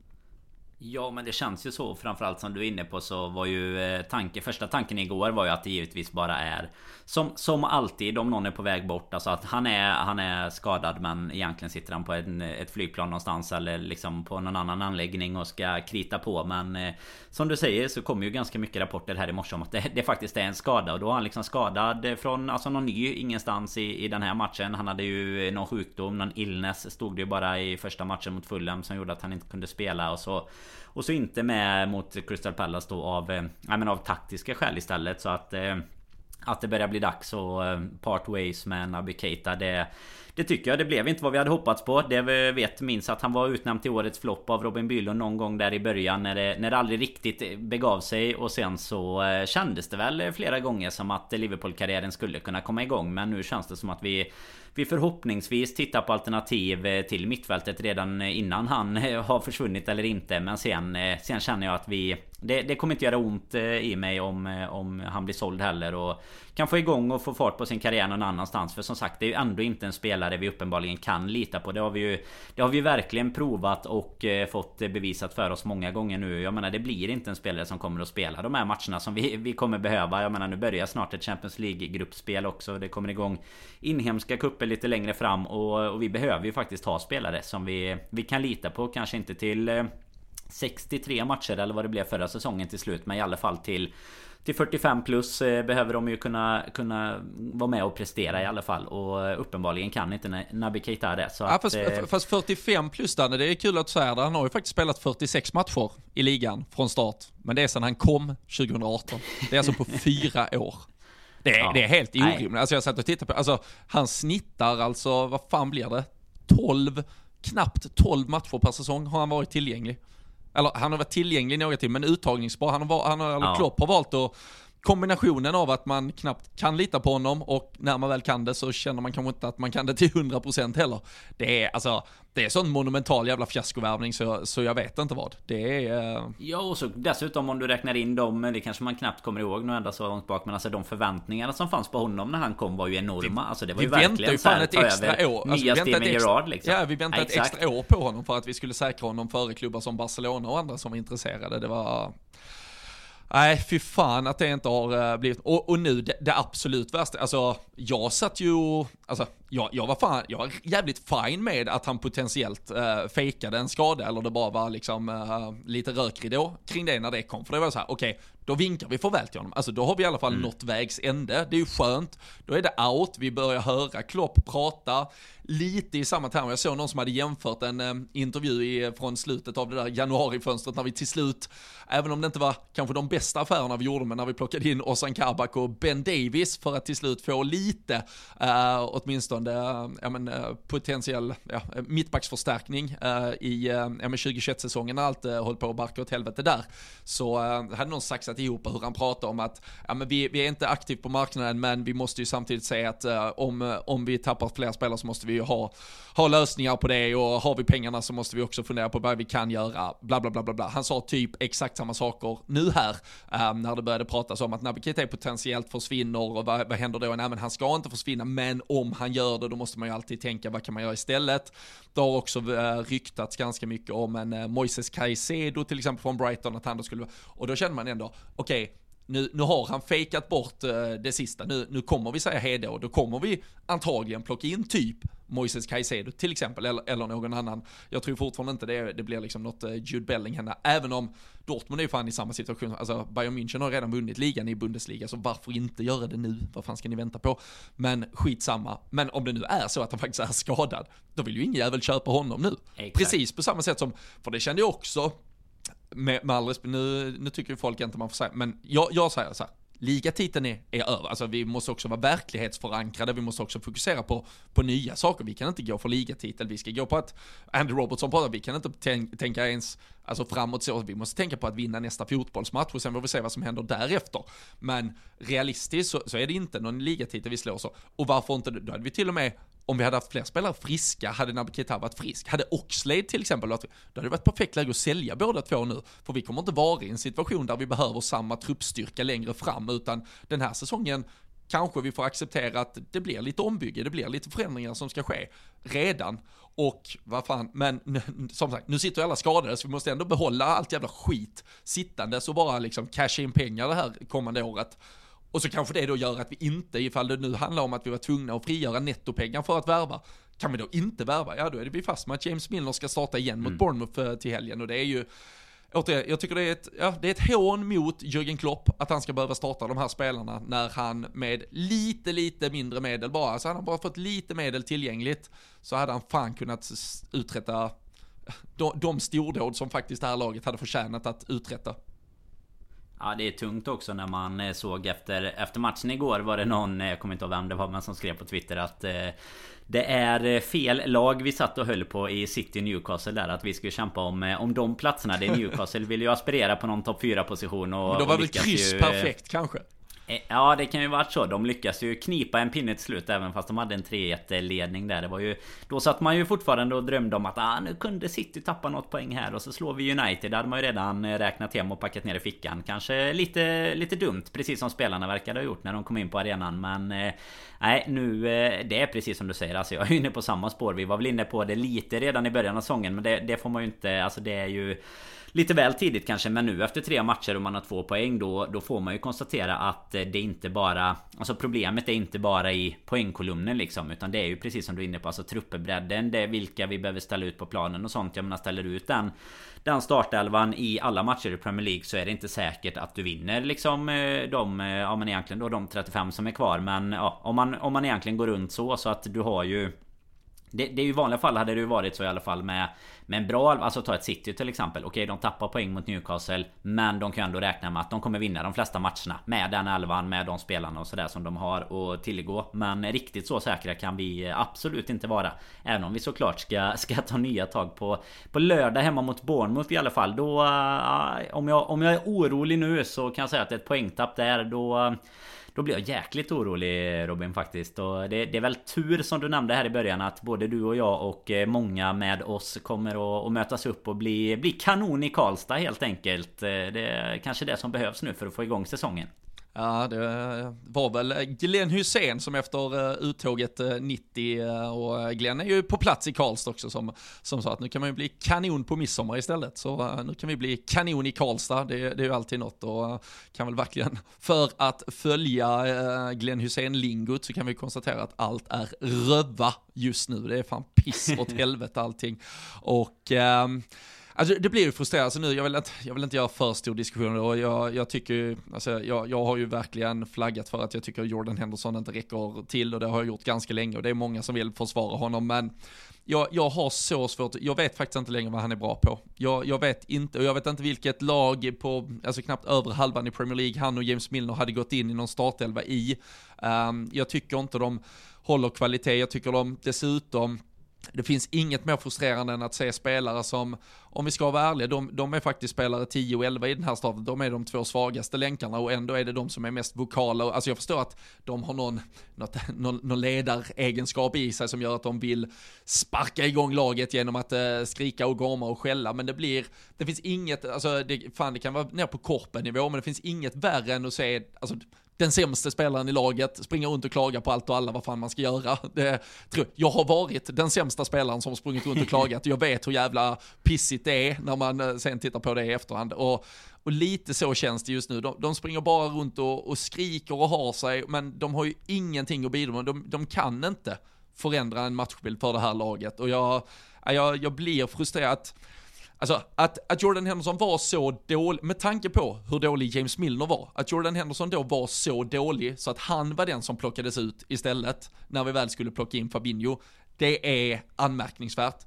Ja men det känns ju så. Framförallt som du är inne på så var ju tanken, tanke, första tanken igår var ju att det givetvis bara är Som, som alltid om någon är på väg bort. Alltså att han är, han är skadad men egentligen sitter han på en, ett flygplan någonstans Eller liksom på någon annan anläggning och ska krita på. Men eh, Som du säger så kommer ju ganska mycket rapporter här i morse om att det, det faktiskt är en skada. Och då är han liksom skadad från alltså någon ny ingenstans i, i den här matchen. Han hade ju någon sjukdom, någon illness stod det ju bara i första matchen mot Fulham som gjorde att han inte kunde spela. Och så och så inte med mot Crystal Palace då av, eh, men av taktiska skäl istället så att eh, att det börjar bli dags att eh, part ways med Naby Keita det, det tycker jag. Det blev inte vad vi hade hoppats på. Det vi vet minns att han var utnämnd till årets flopp av Robin Bylund någon gång där i början när det, när det aldrig riktigt begav sig. Och sen så eh, kändes det väl flera gånger som att Liverpool-karriären skulle kunna komma igång. Men nu känns det som att vi vi förhoppningsvis tittar på alternativ eh, till mittfältet redan eh, innan han eh, har försvunnit eller inte. Men sen, sen känner jag att vi... Det, det kommer inte göra ont i mig om, om han blir såld heller. Och kan få igång och få fart på sin karriär någon annanstans. För som sagt, det är ju ändå inte en spelare vi uppenbarligen kan lita på. Det har vi ju Det har vi verkligen provat och fått bevisat för oss många gånger nu. Jag menar, det blir inte en spelare som kommer att spela de här matcherna som vi, vi kommer behöva. Jag menar, nu börjar snart ett Champions League-gruppspel också. Det kommer igång inhemska cuper kupper lite längre fram och, och, vi behöver ju faktiskt ha spelare som vi, vi kan lita på. Kanske inte till 63 eh, matcher eller vad det blev förra säsongen till slut men i alla fall till till 45 plus eh, behöver de ju kunna, kunna vara med och prestera i alla fall. Och eh, uppenbarligen kan inte Naby Keita det. Så ja, att, fast, fast 45 plus Danne, det är kul att du säger det. Han har ju faktiskt spelat 46 matcher i ligan från start. Men det är sedan han kom 2018. Det är alltså på fyra år. Det är, ja. det är helt orimligt. Alltså jag satt och tittade på, alltså han snittar alltså, vad fan blir det? 12, knappt 12 matcher per säsong har han varit tillgänglig. Eller han har varit tillgänglig några till, men uttagningsbar. Han har, han har, eller ja. Klopp har valt att kombinationen av att man knappt kan lita på honom och när man väl kan det så känner man kanske inte att man kan det till 100% heller. Det är alltså, det är sån monumental jävla fiaskovärvning så, så jag vet inte vad. Det är... Uh... Ja och så dessutom om du räknar in dem, det kanske man knappt kommer ihåg nu ända så långt bak. Men alltså de förväntningarna som fanns på honom när han kom var ju enorma. Vi, alltså det var ju verkligen ju fan ett extra år. Alltså, nya Steven Gerrard liksom. Ja vi väntade ja, ett extra år på honom för att vi skulle säkra honom före klubbar som Barcelona och andra som var intresserade. Det var... Nej, fy fan att det inte har eh, blivit, och, och nu det, det, absolut värsta, alltså jag satt ju, alltså jag, jag var fan, jag var jävligt fine med att han potentiellt uh, fejkade en skada eller det bara var liksom uh, lite rökridå kring det när det kom. För det var så här, okej, okay, då vinkar vi farväl till honom. Alltså då har vi i alla fall mm. nått vägs ände. Det är ju skönt. Då är det out, vi börjar höra Klopp prata lite i samma termer. Jag såg någon som hade jämfört en eh, intervju i, från slutet av det där januarifönstret när vi till slut, även om det inte var kanske de bästa affärerna vi gjorde, men när vi plockade in Ozan Kabak och Ben Davis för att till slut få lite, uh, åtminstone, uh, ja, men, uh, potentiell ja, mittbacksförstärkning uh, i ja, 2021-säsongen när allt uh, höll på att barka åt helvete där. Så uh, hade någon saxat ihop hur han pratar om att ja, men vi, vi är inte aktivt på marknaden, men vi måste ju samtidigt säga att eh, om, eh, om vi tappar fler spelare så måste vi ju ha, ha lösningar på det och har vi pengarna så måste vi också fundera på vad vi kan göra, bla bla bla bla bla. Han sa typ exakt samma saker nu här, um, när det började pratas om att Nabikete potentiellt försvinner och vad, vad händer då? Nej men han ska inte försvinna, men om han gör det då måste man ju alltid tänka vad kan man göra istället? Det har också uh, ryktats ganska mycket om en uh, Moises Caicedo till exempel från Brighton, att han då skulle, och då känner man ändå, okej, okay, nu, nu har han fejkat bort uh, det sista, nu, nu kommer vi säga hejdå, och då kommer vi antagligen plocka in typ Moises Caicedo till exempel, eller, eller någon annan. Jag tror fortfarande inte det, det blir liksom något uh, Jude Bellingham där, även om Dortmund är ju fan i samma situation, alltså Bayern München har redan vunnit ligan i Bundesliga, så varför inte göra det nu? Vad fan ska ni vänta på? Men skitsamma, men om det nu är så att han faktiskt är skadad, då vill ju ingen jävel köpa honom nu. Exakt. Precis på samma sätt som, för det kände jag också, med, med all respekt, nu, nu tycker ju folk inte man får säga, men jag, jag säger så här, ligatiteln är, är över. Alltså vi måste också vara verklighetsförankrade, vi måste också fokusera på, på nya saker. Vi kan inte gå för ligatitel, vi ska gå på att Andy Robertson pratar, vi kan inte tänk, tänka ens alltså framåt så, vi måste tänka på att vinna nästa fotbollsmatch och sen får vi se vad som händer därefter. Men realistiskt så, så är det inte någon ligatitel vi slår så. Och varför inte, då hade vi till och med om vi hade haft fler spelare friska, hade Naby Keita varit frisk, hade Oxlade till exempel varit då hade det varit perfekt läge att sälja båda två nu. För vi kommer inte vara i en situation där vi behöver samma truppstyrka längre fram, utan den här säsongen kanske vi får acceptera att det blir lite ombygge, det blir lite förändringar som ska ske redan. Och vad fan, men som sagt, nu sitter alla skadade så vi måste ändå behålla allt jävla skit sittandes och bara liksom casha in pengar det här kommande året. Och så kanske det då gör att vi inte, ifall det nu handlar om att vi var tvungna att frigöra nettopengar för att värva, kan vi då inte värva, ja då är det vi fast med att James Milner ska starta igen mot mm. Bournemouth eh, till helgen och det är ju Återigen, jag tycker det är, ett, ja, det är ett hån mot Jürgen Klopp att han ska behöva starta de här spelarna när han med lite, lite mindre medel bara, alltså hade han bara fått lite medel tillgängligt så hade han fan kunnat uträtta de, de stordåd som faktiskt det här laget hade förtjänat att uträtta. Ja det är tungt också när man eh, såg efter, efter matchen igår var det någon, eh, jag kommer inte ihåg vem det var men som skrev på Twitter att eh, det är fel lag vi satt och höll på i City Newcastle där att vi skulle kämpa om, om de platserna. Det är Newcastle vill ju aspirera på någon topp 4 position och... Men då var väl kryss ju, perfekt kanske? Eh, ja det kan ju varit så. De lyckas ju knipa en pinne till slut även fast de hade en 3-1 ledning där. Det var ju... Då satt man ju fortfarande och drömde om att ah, nu kunde City tappa något poäng här och så slår vi United. Det hade man ju redan eh, räknat hem och packat ner i fickan. Kanske lite, lite dumt precis som spelarna verkade ha gjort när de kom in på arenan. Men eh, nej nu... Det är precis som du säger. Alltså jag är inne på samma spår. Vi var väl inne på det lite redan i början av säsongen. Men det, det får man ju inte... Alltså det är ju lite väl tidigt kanske men nu efter tre matcher och man har två poäng då, då får man ju konstatera att eh, det inte bara Alltså problemet är inte bara i poängkolumnen liksom Utan det är ju precis som du är inne på Alltså truppbredden. Det är vilka vi behöver ställa ut på planen och sånt Jag menar ställer ut den Den startelvan i alla matcher i Premier League Så är det inte säkert att du vinner liksom eh, de eh, Ja men egentligen då de 35 som är kvar Men ja om man, om man egentligen går runt så så att du har ju det, det är ju i vanliga fall hade det ju varit så i alla fall med Med en bra Alltså ta ett City till exempel. Okej de tappar poäng mot Newcastle Men de kan ändå räkna med att de kommer vinna de flesta matcherna Med den elvan Med de spelarna och sådär som de har att tillgå. Men riktigt så säkra kan vi absolut inte vara. Även om vi såklart ska, ska ta nya tag på På lördag hemma mot Bournemouth i alla fall Då uh, om, jag, om jag är orolig nu så kan jag säga att ett poängtapp där då då blir jag jäkligt orolig Robin faktiskt. Och det, det, är väl tur som du nämnde här i början att både du och jag och eh, många med oss kommer att, att mötas upp och bli, bli kanon i Karlstad helt enkelt. Eh, det är kanske det som behövs nu för att få igång säsongen. Ja, det var väl Glenn Hussein som efter eh, uttåget 90 eh, eh, och Glenn är ju på plats i Karlstad också som, som sa att nu kan man ju bli kanon på midsommar istället. Så nu kan vi bli kanon i Karlstad, det, det är ju alltid något och kan väl verkligen för att följa Glenn Hussein-lingot så kan vi konstatera att allt är röva just nu. Det är fan piss åt helvete allting. Och ähm, Alltså det blir ju frustrerande, alltså nu, jag vill, inte, jag vill inte göra för stor diskussion och jag, jag tycker, alltså jag, jag har ju verkligen flaggat för att jag tycker Jordan Henderson inte räcker till och det har jag gjort ganska länge och det är många som vill försvara honom men jag, jag har så svårt, jag vet faktiskt inte längre vad han är bra på. Jag, jag vet inte, och jag vet inte vilket lag på, alltså knappt över halvan i Premier League han och James Milner hade gått in i någon startelva i. Um, jag tycker inte de håller kvalitet, jag tycker de dessutom det finns inget mer frustrerande än att se spelare som, om vi ska vara ärliga, de, de är faktiskt spelare 10 och 11 i den här staden. De är de två svagaste länkarna och ändå är det de som är mest vokala. Alltså jag förstår att de har någon, något, någon, någon ledaregenskap i sig som gör att de vill sparka igång laget genom att eh, skrika och gorma och skälla. Men det blir, det finns inget, alltså det, fan det kan vara ner på korpen nivå, men det finns inget värre än att se, alltså den sämsta spelaren i laget, springa runt och klaga på allt och alla vad fan man ska göra. Det, jag har varit den sämsta spelaren som sprungit runt och klagat, jag vet hur jävla pissigt det är när man eh, sen tittar på det i efterhand. Och, och lite så känns det just nu. De, de springer bara runt och, och, skriker och har sig, men de har ju ingenting att bidra med. De, de kan inte förändra en matchbild för det här laget. Och jag, jag, jag blir frustrerad. Alltså att, att Jordan Henderson var så dålig, med tanke på hur dålig James Milner var, att Jordan Henderson då var så dålig så att han var den som plockades ut istället när vi väl skulle plocka in Fabinho, det är anmärkningsvärt.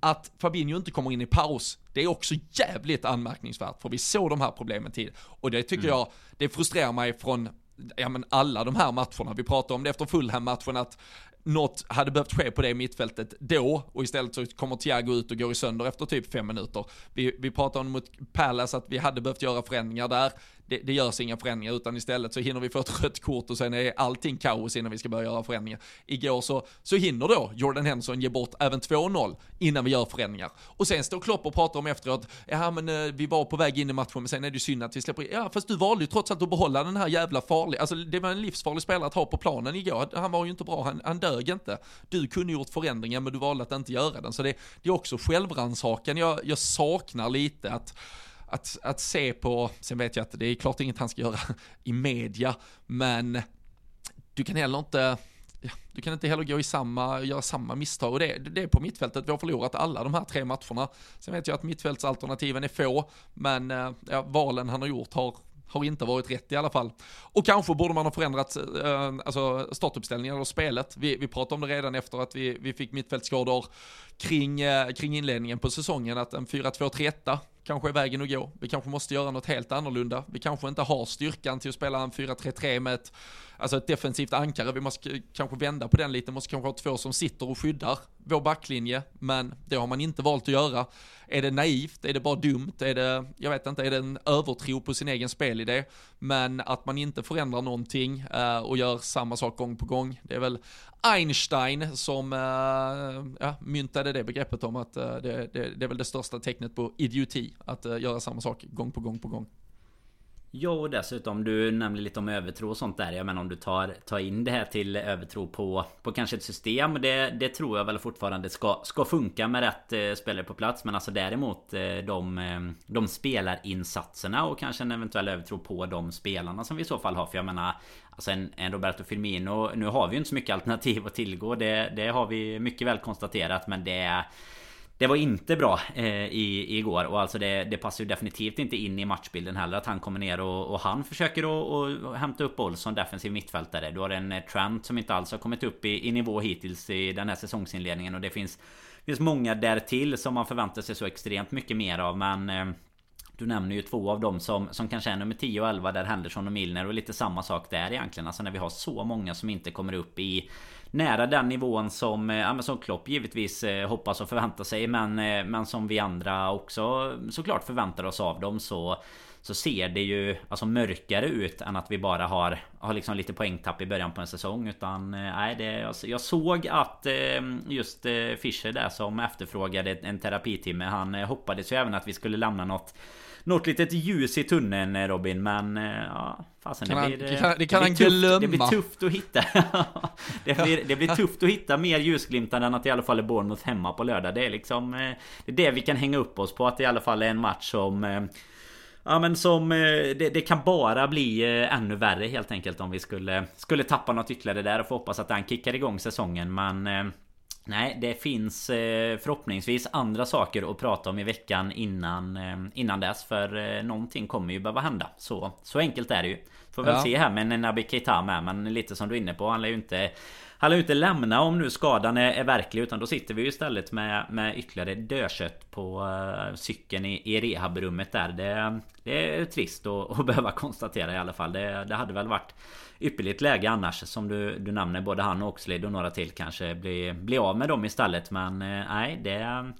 Att Fabinho inte kommer in i paus, det är också jävligt anmärkningsvärt, för vi såg de här problemen tid. Och det tycker mm. jag, det frustrerar mig från ja men alla de här matcherna, vi pratade om det efter Fulham-matchen att något hade behövt ske på det mittfältet då och istället så kommer Thiago ut och går i sönder efter typ fem minuter. Vi, vi pratade om mot Palace att vi hade behövt göra förändringar där det, det görs inga förändringar utan istället så hinner vi få ett rött kort och sen är allting kaos innan vi ska börja göra förändringar. Igår så, så hinner då Jordan Henson ge bort även 2-0 innan vi gör förändringar. Och sen står Klopp och pratar om efteråt, ja men eh, vi var på väg in i matchen men sen är det ju synd att vi släpper Ja fast du valde ju trots allt att behålla den här jävla farliga, alltså det var en livsfarlig spelare att ha på planen igår. Han var ju inte bra, han, han dög inte. Du kunde gjort förändringar men du valde att inte göra den. Så det, det är också självrannsakan jag, jag saknar lite att att, att se på, sen vet jag att det är klart inget han ska göra i media, men du kan heller inte, ja, du kan inte heller gå i samma, göra samma misstag och det, det är på mittfältet vi har förlorat alla de här tre matcherna. Sen vet jag att mittfältsalternativen är få, men eh, ja, valen han har gjort har, har inte varit rätt i alla fall. Och kanske borde man ha förändrat eh, alltså startuppställningen och spelet. Vi, vi pratade om det redan efter att vi, vi fick mittfältsskador kring, eh, kring inledningen på säsongen, att en 4-2-3-1 kanske är vägen att gå. Vi kanske måste göra något helt annorlunda. Vi kanske inte har styrkan till att spela en 4-3-3 med ett, alltså ett defensivt ankare. Vi måste kanske vända på den lite, måste kanske ha två som sitter och skyddar vår backlinje, men det har man inte valt att göra. Är det naivt? Är det bara dumt? Är det, jag vet inte, är det en övertro på sin egen spelidé? Men att man inte förändrar någonting eh, och gör samma sak gång på gång, det är väl Einstein som äh, ja, myntade det begreppet om att äh, det, det, det, är väl det största tecknet på idioti, att eh, göra samma sak gång på gång på gång. Ja och dessutom du nämnde lite om övertro och sånt där. Jag menar om du tar, tar in det här till övertro på, på kanske ett system. Det, det tror jag väl fortfarande ska, ska funka med rätt eh, spelare på plats. Men alltså däremot eh, de, de spelarinsatserna och kanske en eventuell övertro på de spelarna som vi i så fall har. För jag menar och sen en Roberto Firmino Nu har vi ju inte så mycket alternativ att tillgå. Det, det har vi mycket väl konstaterat men det är det var inte bra eh, i, igår. Och alltså det, det passar ju definitivt inte in i matchbilden heller att han kommer ner och, och han försöker att hämta upp boll som defensiv mittfältare. Du har en eh, Trent som inte alls har kommit upp i, i nivå hittills i den här säsongsinledningen. Och det finns finns många därtill som man förväntar sig så extremt mycket mer av men eh, du nämner ju två av dem som, som kanske är nummer 10 och 11 där Henderson och Milner och lite samma sak där egentligen. Alltså när vi har så många som inte kommer upp i nära den nivån som, eh, ja, som Klopp givetvis eh, hoppas och förväntar sig. Men, eh, men som vi andra också såklart förväntar oss av dem så så ser det ju alltså mörkare ut än att vi bara har, har liksom lite poängtapp i början på en säsong. Utan eh, nej det, jag såg att just Fischer där som efterfrågade en terapitimme Han hoppades ju även att vi skulle lämna något något litet ljus i tunneln Robin men ja fasen det blir, det kan, det kan det blir tufft, glömma. det blir tufft att hitta. Det, blir, det blir tufft att hitta mer ljusglimtar än att i alla fall är Bournemouth hemma på lördag. Det är liksom Det är det vi kan hänga upp oss på att det i alla fall är en match som Ja men som det, det, kan bara bli ännu värre helt enkelt om vi skulle Skulle tappa något ytterligare där och få hoppas att den kickar igång säsongen. Men Nej, det finns eh, förhoppningsvis andra saker att prata om i veckan innan, eh, innan dess. För eh, någonting kommer ju behöva hända. Så, så enkelt är det ju. Får väl ja. se här med Naby Keita med. Men lite som du är inne på. Han lär ju inte han lär ju inte lämna om nu skadan är, är verklig utan då sitter vi ju istället med, med ytterligare dödkött på uh, cykeln i, i rehabrummet där. Det, det är trist att, att behöva konstatera i alla fall. Det, det hade väl varit ypperligt läge annars som du, du nämner. Både han och Oxlid och några till kanske bli, bli av med dem istället. Men eh, nej, det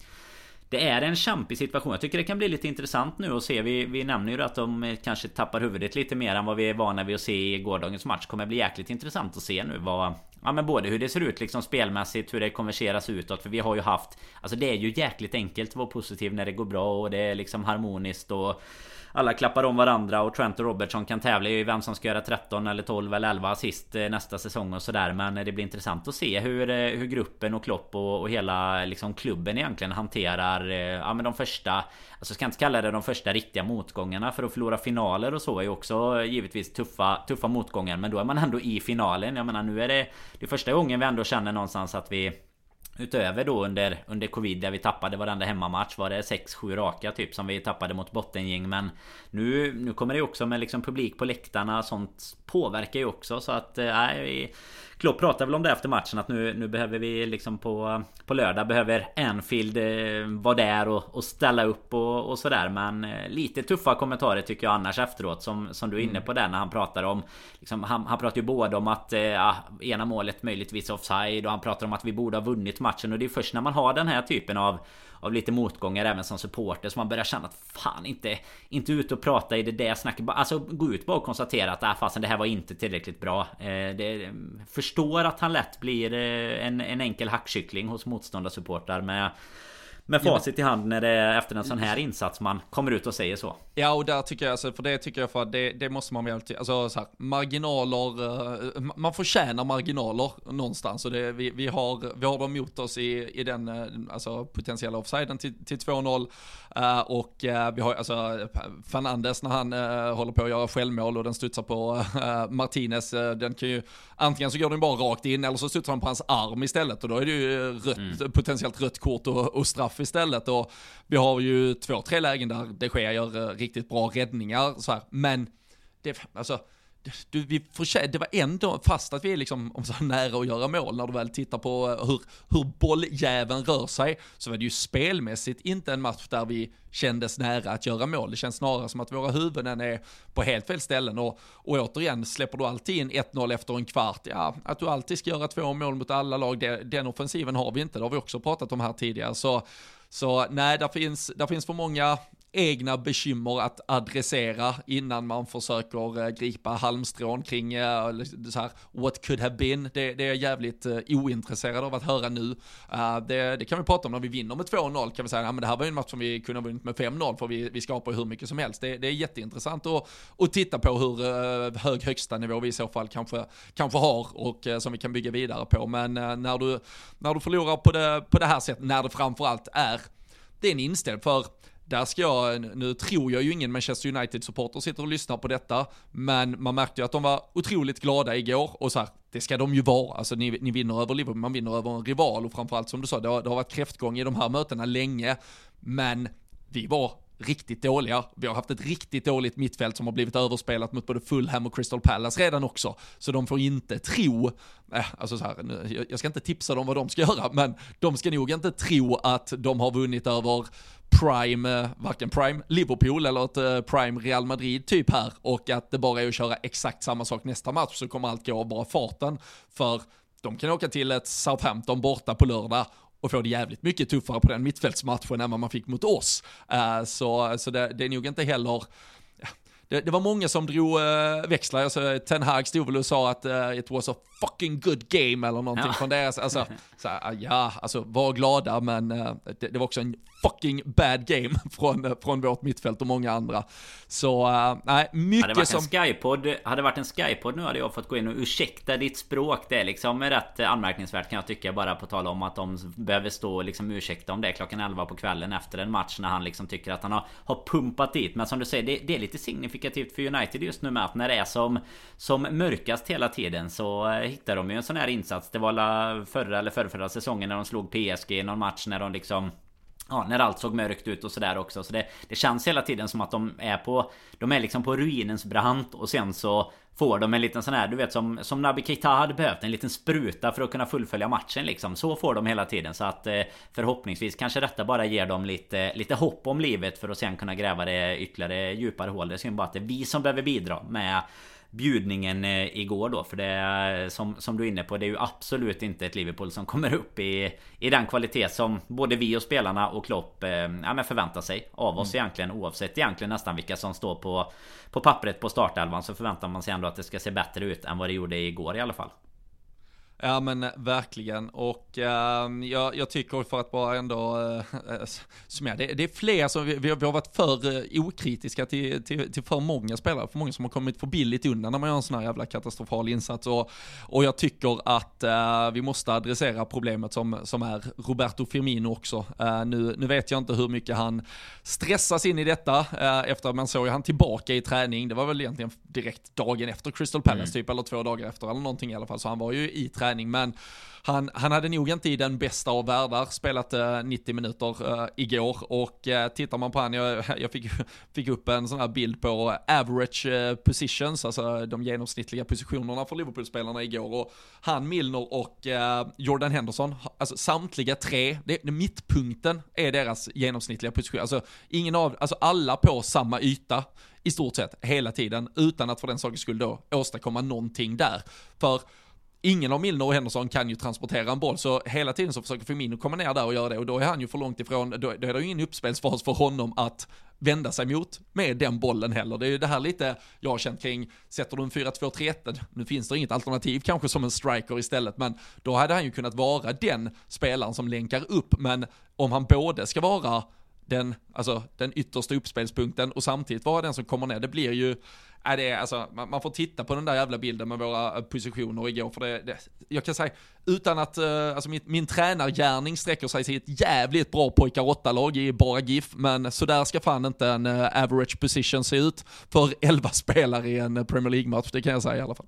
det är en kämpig situation. Jag tycker det kan bli lite intressant nu att se. Vi, vi nämner ju att de eh, kanske tappar huvudet lite mer än vad vi är vana vid att se i gårdagens match. Kommer bli jäkligt intressant att se nu vad... Ja men både hur det ser ut liksom spelmässigt, hur det konverseras utåt. För vi har ju haft... Alltså det är ju jäkligt enkelt att vara positiv när det går bra och det är liksom harmoniskt och alla klappar om varandra och Trent och Robertson kan tävla i vem som ska göra 13 eller 12 eller 11 assist eh, nästa säsong och sådär. Men eh, det blir intressant att se hur, eh, hur gruppen och Klopp och, och hela liksom klubben egentligen hanterar ja, men de första Alltså ska inte kalla det de första riktiga motgångarna för att förlora finaler och så är ju också givetvis tuffa, tuffa motgångar Men då är man ändå i finalen. Jag menar nu är det Det första gången vi ändå känner någonstans att vi Utöver då under, under covid där vi tappade varenda hemmamatch var det 6-7 raka typ som vi tappade mot bottengäng men Nu, nu kommer det också med liksom publik på läktarna sånt påverkar ju också så att nej vi Klopp pratade väl om det efter matchen att nu, nu behöver vi liksom på, på lördag behöver Anfield eh, vara där och, och ställa upp och, och sådär Men eh, lite tuffa kommentarer tycker jag annars efteråt som, som du är inne mm. på där när han pratar om liksom, han, han pratar ju både om att eh, ena målet möjligtvis offside och han pratar om att vi borde ha vunnit matchen och det är först när man har den här typen av av lite motgångar även som supporter. som man börjar känna att fan inte Inte ut och prata i det där snacket. Alltså gå ut bara och konstatera att äh, fasen det här var inte tillräckligt bra. Eh, det, förstår att han lätt blir eh, en, en enkel hackkyckling hos motståndarsupportrar med med facit i hand när det är efter en sån här insats man kommer ut och säger så. Ja, och där tycker jag, alltså, för det tycker jag för att det, det måste man väl, alltså så här, marginaler, eh, man förtjänar marginaler någonstans och det, vi, vi, har, vi har dem mot oss i, i den eh, alltså, potentiella offsiden till, till 2-0 uh, och uh, vi har alltså Fernandes när han uh, håller på att göra självmål och den studsar på Martinez, den kan ju, antingen så går den bara rakt in eller så studsar den på hans arm istället och då är det ju rött, mm. potentiellt rött kort och, och straff istället. Och vi har ju två, tre lägen där de Gea gör eh, riktigt bra räddningar. Så här. Men, det, alltså, du, vi får, det var ändå, fast att vi är liksom om så nära att göra mål, när du väl tittar på eh, hur, hur bolljäveln rör sig, så var det ju spelmässigt inte en match där vi kändes nära att göra mål. Det känns snarare som att våra huvuden är på helt fel ställen. Och, och återigen, släpper du alltid in 1-0 efter en kvart, ja, att du alltid ska göra två mål mot alla lag, det, den offensiven har vi inte, det har vi också pratat om här tidigare, så så nej, där finns, där finns för många egna bekymmer att adressera innan man försöker eh, gripa halmstrån kring eh, så här, what could have been. Det, det är jag jävligt eh, ointresserad av att höra nu. det, det, kan vi prata om när vi vinner med 2-0, kan vi säga, ja, men det här var ju en match som vi kunde ha vunnit med 5-0, för vi, vi skapar ju hur mycket som helst. Det, det är jätteintressant att, att titta på hur hög högsta nivå vi i så fall kanske, kanske har och som vi kan bygga vidare på. Men när du, när du förlorar på det, på det här sättet, när det framförallt är det är en inställd för där ska jag, nu tror jag ju ingen Manchester United-supporter sitter och lyssnar på detta, men man märkte ju att de var otroligt glada igår och så här, det ska de ju vara. Alltså ni, ni vinner över Liverpool, man vinner över en rival och framförallt som du sa, det har, det har varit kräftgång i de här mötena länge, men vi var riktigt dåliga. Vi har haft ett riktigt dåligt mittfält som har blivit överspelat mot både Fulham och Crystal Palace redan också. Så de får inte tro, äh, alltså så här, jag ska inte tipsa dem vad de ska göra, men de ska nog inte tro att de har vunnit över Prime, eh, varken Prime Liverpool eller ett eh, Prime Real Madrid typ här och att det bara är att köra exakt samma sak nästa match så kommer allt gå av bara farten. För de kan åka till ett Southampton borta på lördag och få det jävligt mycket tuffare på den mittfältsmatchen än vad man fick mot oss. Eh, så så det, det, är nog inte heller det, det, var många som drog växlar, alltså, Ten Hag stod väl och sa att uh, it was a fucking good game eller någonting ja. från det. Alltså, så här, ja, alltså var glada men uh, det, det, var också en fucking bad game från, uh, från vårt mittfält och många andra. Så nej, mycket hade som... Skypod, hade varit en Skypod nu hade jag fått gå in och ursäkta ditt språk. Det är liksom rätt anmärkningsvärt kan jag tycka bara på tal om att de behöver stå och liksom ursäkta om det klockan 11 på kvällen efter en match när han liksom tycker att han har, har pumpat dit. Men som du säger, det, det är lite signifikativt för United just nu med att när det är som, som mörkast hela tiden så eh, hittar de ju en sån här insats. Det var la förra eller förra, säsongen när de slog PSG i någon match när de liksom Ja, när allt såg mörkt ut och sådär också. Så det, det känns hela tiden som att de är på... De är liksom på ruinens brant och sen så Får de en liten sån här, du vet som, som Nabi Keita hade behövt en liten spruta för att kunna fullfölja matchen liksom. Så får de hela tiden så att eh, förhoppningsvis kanske detta bara ger dem lite, lite hopp om livet för att sen kunna gräva det ytterligare djupare hål. Det är synd bara att det är vi som behöver bidra med bjudningen eh, igår då. För det är som, som du är inne på, det är ju absolut inte ett Liverpool som kommer upp i, i den kvalitet som både vi och spelarna och Klopp eh, ja, förväntar sig av oss mm. egentligen. Oavsett egentligen nästan vilka som står på, på pappret på startelvan så förväntar man sig ändå att det ska se bättre ut än vad det gjorde igår i alla fall. Ja men verkligen och äh, jag, jag, tycker för att bara ändå äh, summera, det, det, är fler som, vi, vi, har varit för äh, okritiska till, till, till, för många spelare, för många som har kommit för billigt undan när man gör en sån här jävla katastrofal insats och, och jag tycker att äh, vi måste adressera problemet som, som är Roberto Firmino också. Nu, nu vet jag inte hur mycket han stressas in i detta efter att man såg han tillbaka i träning, det var väl egentligen direkt dagen efter Crystal Palace mm. typ, eller två dagar efter eller någonting i alla fall, så han var ju i träning träning, men han, han hade nog inte i den bästa av världar spelat eh, uh, 90 minuter uh, igår. Och uh, tittar man på han, jag, jag fick, fick upp en sån här bild på average uh, positions, alltså de genomsnittliga positionerna för Liverpool-spelarna igår. Och han, Milner och Jordan Henderson, alltså samtliga tre, det, det, mittpunkten är deras genomsnittliga position, alltså ingen av, alltså alla på samma yta i stort sett hela tiden utan att för den sakens skull då åstadkomma någonting där. För ingen av Milner och Henderson kan ju transportera en boll, så hela tiden så försöker Firmino komma ner där och göra det och då är han ju för långt ifrån, då, då är det ju ingen uppspelsfas för honom att vända sig mot med den bollen heller. Det är ju det här lite jag har känt kring, sätter du en 4-2-3-1, nu finns det inget alternativ kanske som en striker istället, men då hade han ju kunnat vara den spelaren som länkar upp, men om han både ska vara den, alltså, den yttersta uppspelspunkten och samtidigt vara den som kommer ner, det blir ju är det alltså, man, man, får titta på den där jävla bilden med våra eh, positioner igår, för det, det jag kan säga, utan att, uh, alltså min, min tränargärning sträcker sig till ett jävligt bra pojkar 8-lag i bara GIF, men sådär ska fan inte en uh, average position se ut för 11 spelare i en Premier League-match, det kan jag säga i alla fall.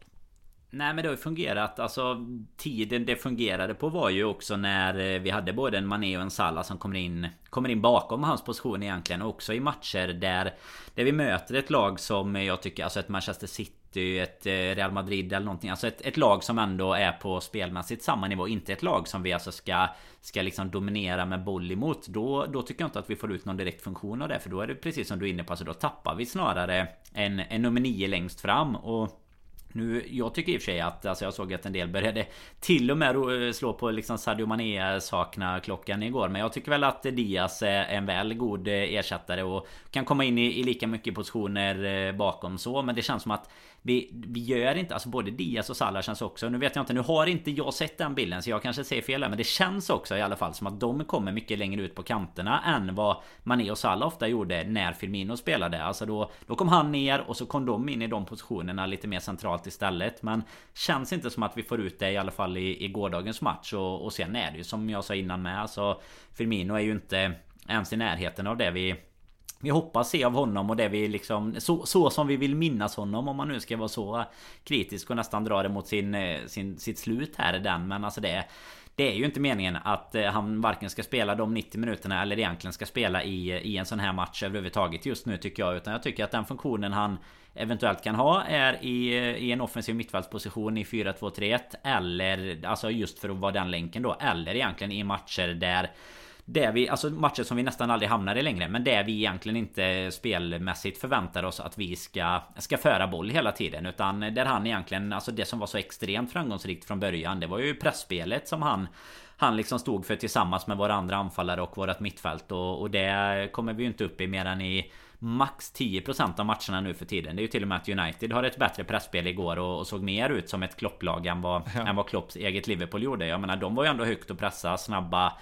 Nej men det har ju fungerat. Alltså tiden det fungerade på var ju också när eh, vi hade både en Mané och en Salah som kommer in Kommer in bakom hans position egentligen. Och också i matcher där Där vi möter ett lag som jag tycker, alltså ett Manchester City ett eh, Real Madrid eller någonting. Alltså ett, ett lag som ändå är på spelmässigt samma nivå. Inte ett lag som vi alltså ska Ska liksom dominera med boll emot. Då, då tycker jag inte att vi får ut någon direkt funktion av det. För då är det precis som du är inne på. Alltså då tappar vi snarare en, en nummer 9 längst fram. Och nu, jag tycker i och för sig att alltså jag såg att en del började till och med eh, slå på liksom Sadio Mané sakna klockan igår. Men jag tycker väl att Diaz är en väl god eh, ersättare och kan komma in i, i lika mycket positioner eh, bakom så. Men det känns som att vi, vi gör inte, alltså både Diaz och Salah känns också, nu vet jag inte, nu har inte jag sett den bilden så jag kanske säger fel här, men det känns också i alla fall som att de kommer mycket längre ut på kanterna än vad Mané och Salah ofta gjorde när Firmino spelade. Alltså då, då kom han ner och så kom de in i de positionerna lite mer centralt istället. Men känns inte som att vi får ut det i alla fall i, i gårdagens match och, och sen är det ju som jag sa innan med, alltså Firmino är ju inte ens i närheten av det vi vi hoppas se av honom och det vi liksom så, så som vi vill minnas honom om man nu ska vara så kritisk och nästan dra det mot sin, eh, sin, sitt slut här den men alltså det det är ju inte meningen att eh, han varken ska spela de 90 minuterna eller egentligen ska spela i, i en sån här match överhuvudtaget just nu tycker jag. Utan jag tycker att den funktionen han eventuellt kan ha är i, i en offensiv mittfältsposition i 4-2-3-1. Eller alltså just för att vara den länken då. Eller egentligen i matcher där det vi, alltså matcher som vi nästan aldrig hamnar i längre Men det vi egentligen inte spelmässigt förväntar oss att vi ska Ska föra boll hela tiden Utan där han egentligen, alltså det som var så extremt framgångsrikt från början Det var ju pressspelet som han han liksom stod för tillsammans med våra andra anfallare och vårat mittfält och, och det kommer vi ju inte upp i mer än i max 10% av matcherna nu för tiden. Det är ju till och med att United har ett bättre pressspel igår och, och såg mer ut som ett Klopplag än vad, ja. än vad Klopps eget Liverpool gjorde. Jag menar de var ju ändå högt och pressa, snabba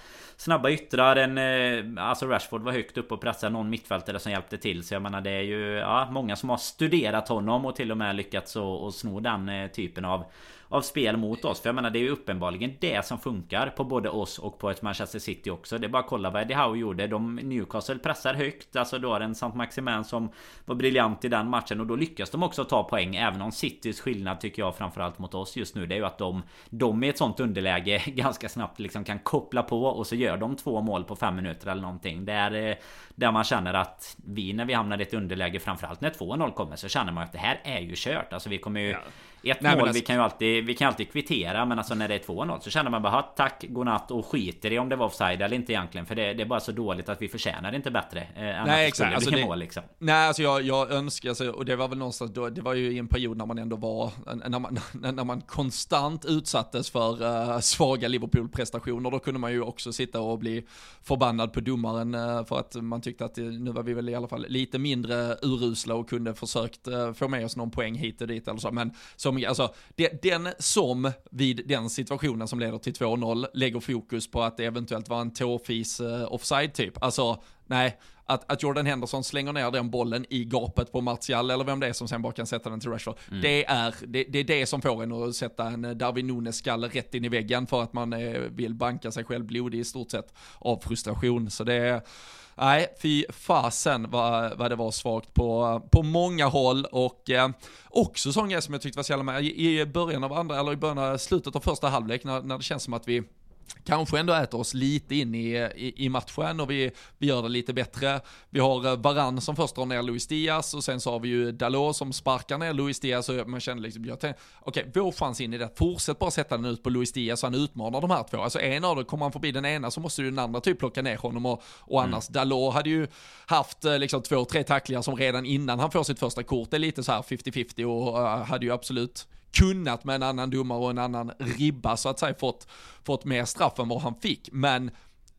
Snabba yttrar en, eh, Alltså Rashford var högt upp och pressade någon mittfältare som hjälpte till. Så jag menar det är ju ja, många som har studerat honom och till och med lyckats att sno den eh, typen av av spel mot oss. För jag menar det är ju uppenbarligen det som funkar på både oss och på ett Manchester City också. Det är bara att kolla vad Eddie Howe gjorde. De Newcastle pressar högt. Alltså då har en Saint Maximin som var briljant i den matchen. Och då lyckas de också ta poäng. Även om Citys skillnad tycker jag framförallt mot oss just nu. Det är ju att de, de i ett sånt underläge ganska snabbt liksom kan koppla på. Och så gör Gör de två mål på fem minuter eller någonting. Det är eh, där man känner att vi när vi hamnar i ett underläge framförallt när 2-0 kommer så känner man att det här är ju kört. Alltså vi kommer ju... Ja ett Nej, mål, alltså... vi kan ju alltid, vi kan alltid kvittera Men alltså när det är 2-0 så känner man bara tack, godnatt och skiter i om det var offside eller inte egentligen För det, det är bara så dåligt att vi förtjänar inte bättre eh, Nej, exakt. Alltså, det, mål liksom Nej alltså jag, jag önskar, alltså, och det var väl någonstans då, Det var ju i en period när man ändå var När man, när man konstant utsattes för uh, svaga Liverpool-prestationer Då kunde man ju också sitta och bli förbannad på domaren uh, För att man tyckte att nu var vi väl i alla fall lite mindre urusla och kunde försökt uh, få med oss någon poäng hit och dit eller så Men som, alltså, det, den som vid den situationen som leder till 2-0 lägger fokus på att det eventuellt var en tåfis uh, offside typ. Alltså, nej, att, att Jordan Henderson slänger ner den bollen i gapet på Martial eller vem det är som sen bara kan sätta den till Rashford. Mm. Det, är, det, det, är det som får en att sätta en Darwin Nunes-skalle rätt in i väggen för att man eh, vill banka sig själv blodig i stort sett av frustration. Så det är nej, fy fasen vad, vad det var svagt på, på många håll och eh, också sån grej som jag tyckte var så jävla med i början av andra, eller i början av slutet av första halvlek när, när det känns som att vi kanske ändå äter oss lite in i, i, i, matchen och vi, vi gör det lite bättre. Vi har eh, Varann som först drar ner Luis Diaz och sen så har vi ju Dalot som sparkar ner Luis Diaz och man känner liksom, okej, okay, vår chans in i det, fortsätt bara sätta den ut på Luis Diaz så han utmanar de här två. Alltså en av dem, kommer han förbi den ena så måste ju den andra typ plocka ner honom och, och mm. annars, mm. Dalot hade ju haft eh, liksom två, tre tacklingar som redan innan han får sitt första kort, det är lite så här 50-50 och uh, hade ju absolut kunnat med en annan domare och en annan ribba så att säga fått, fått mer straff än vad han fick. Men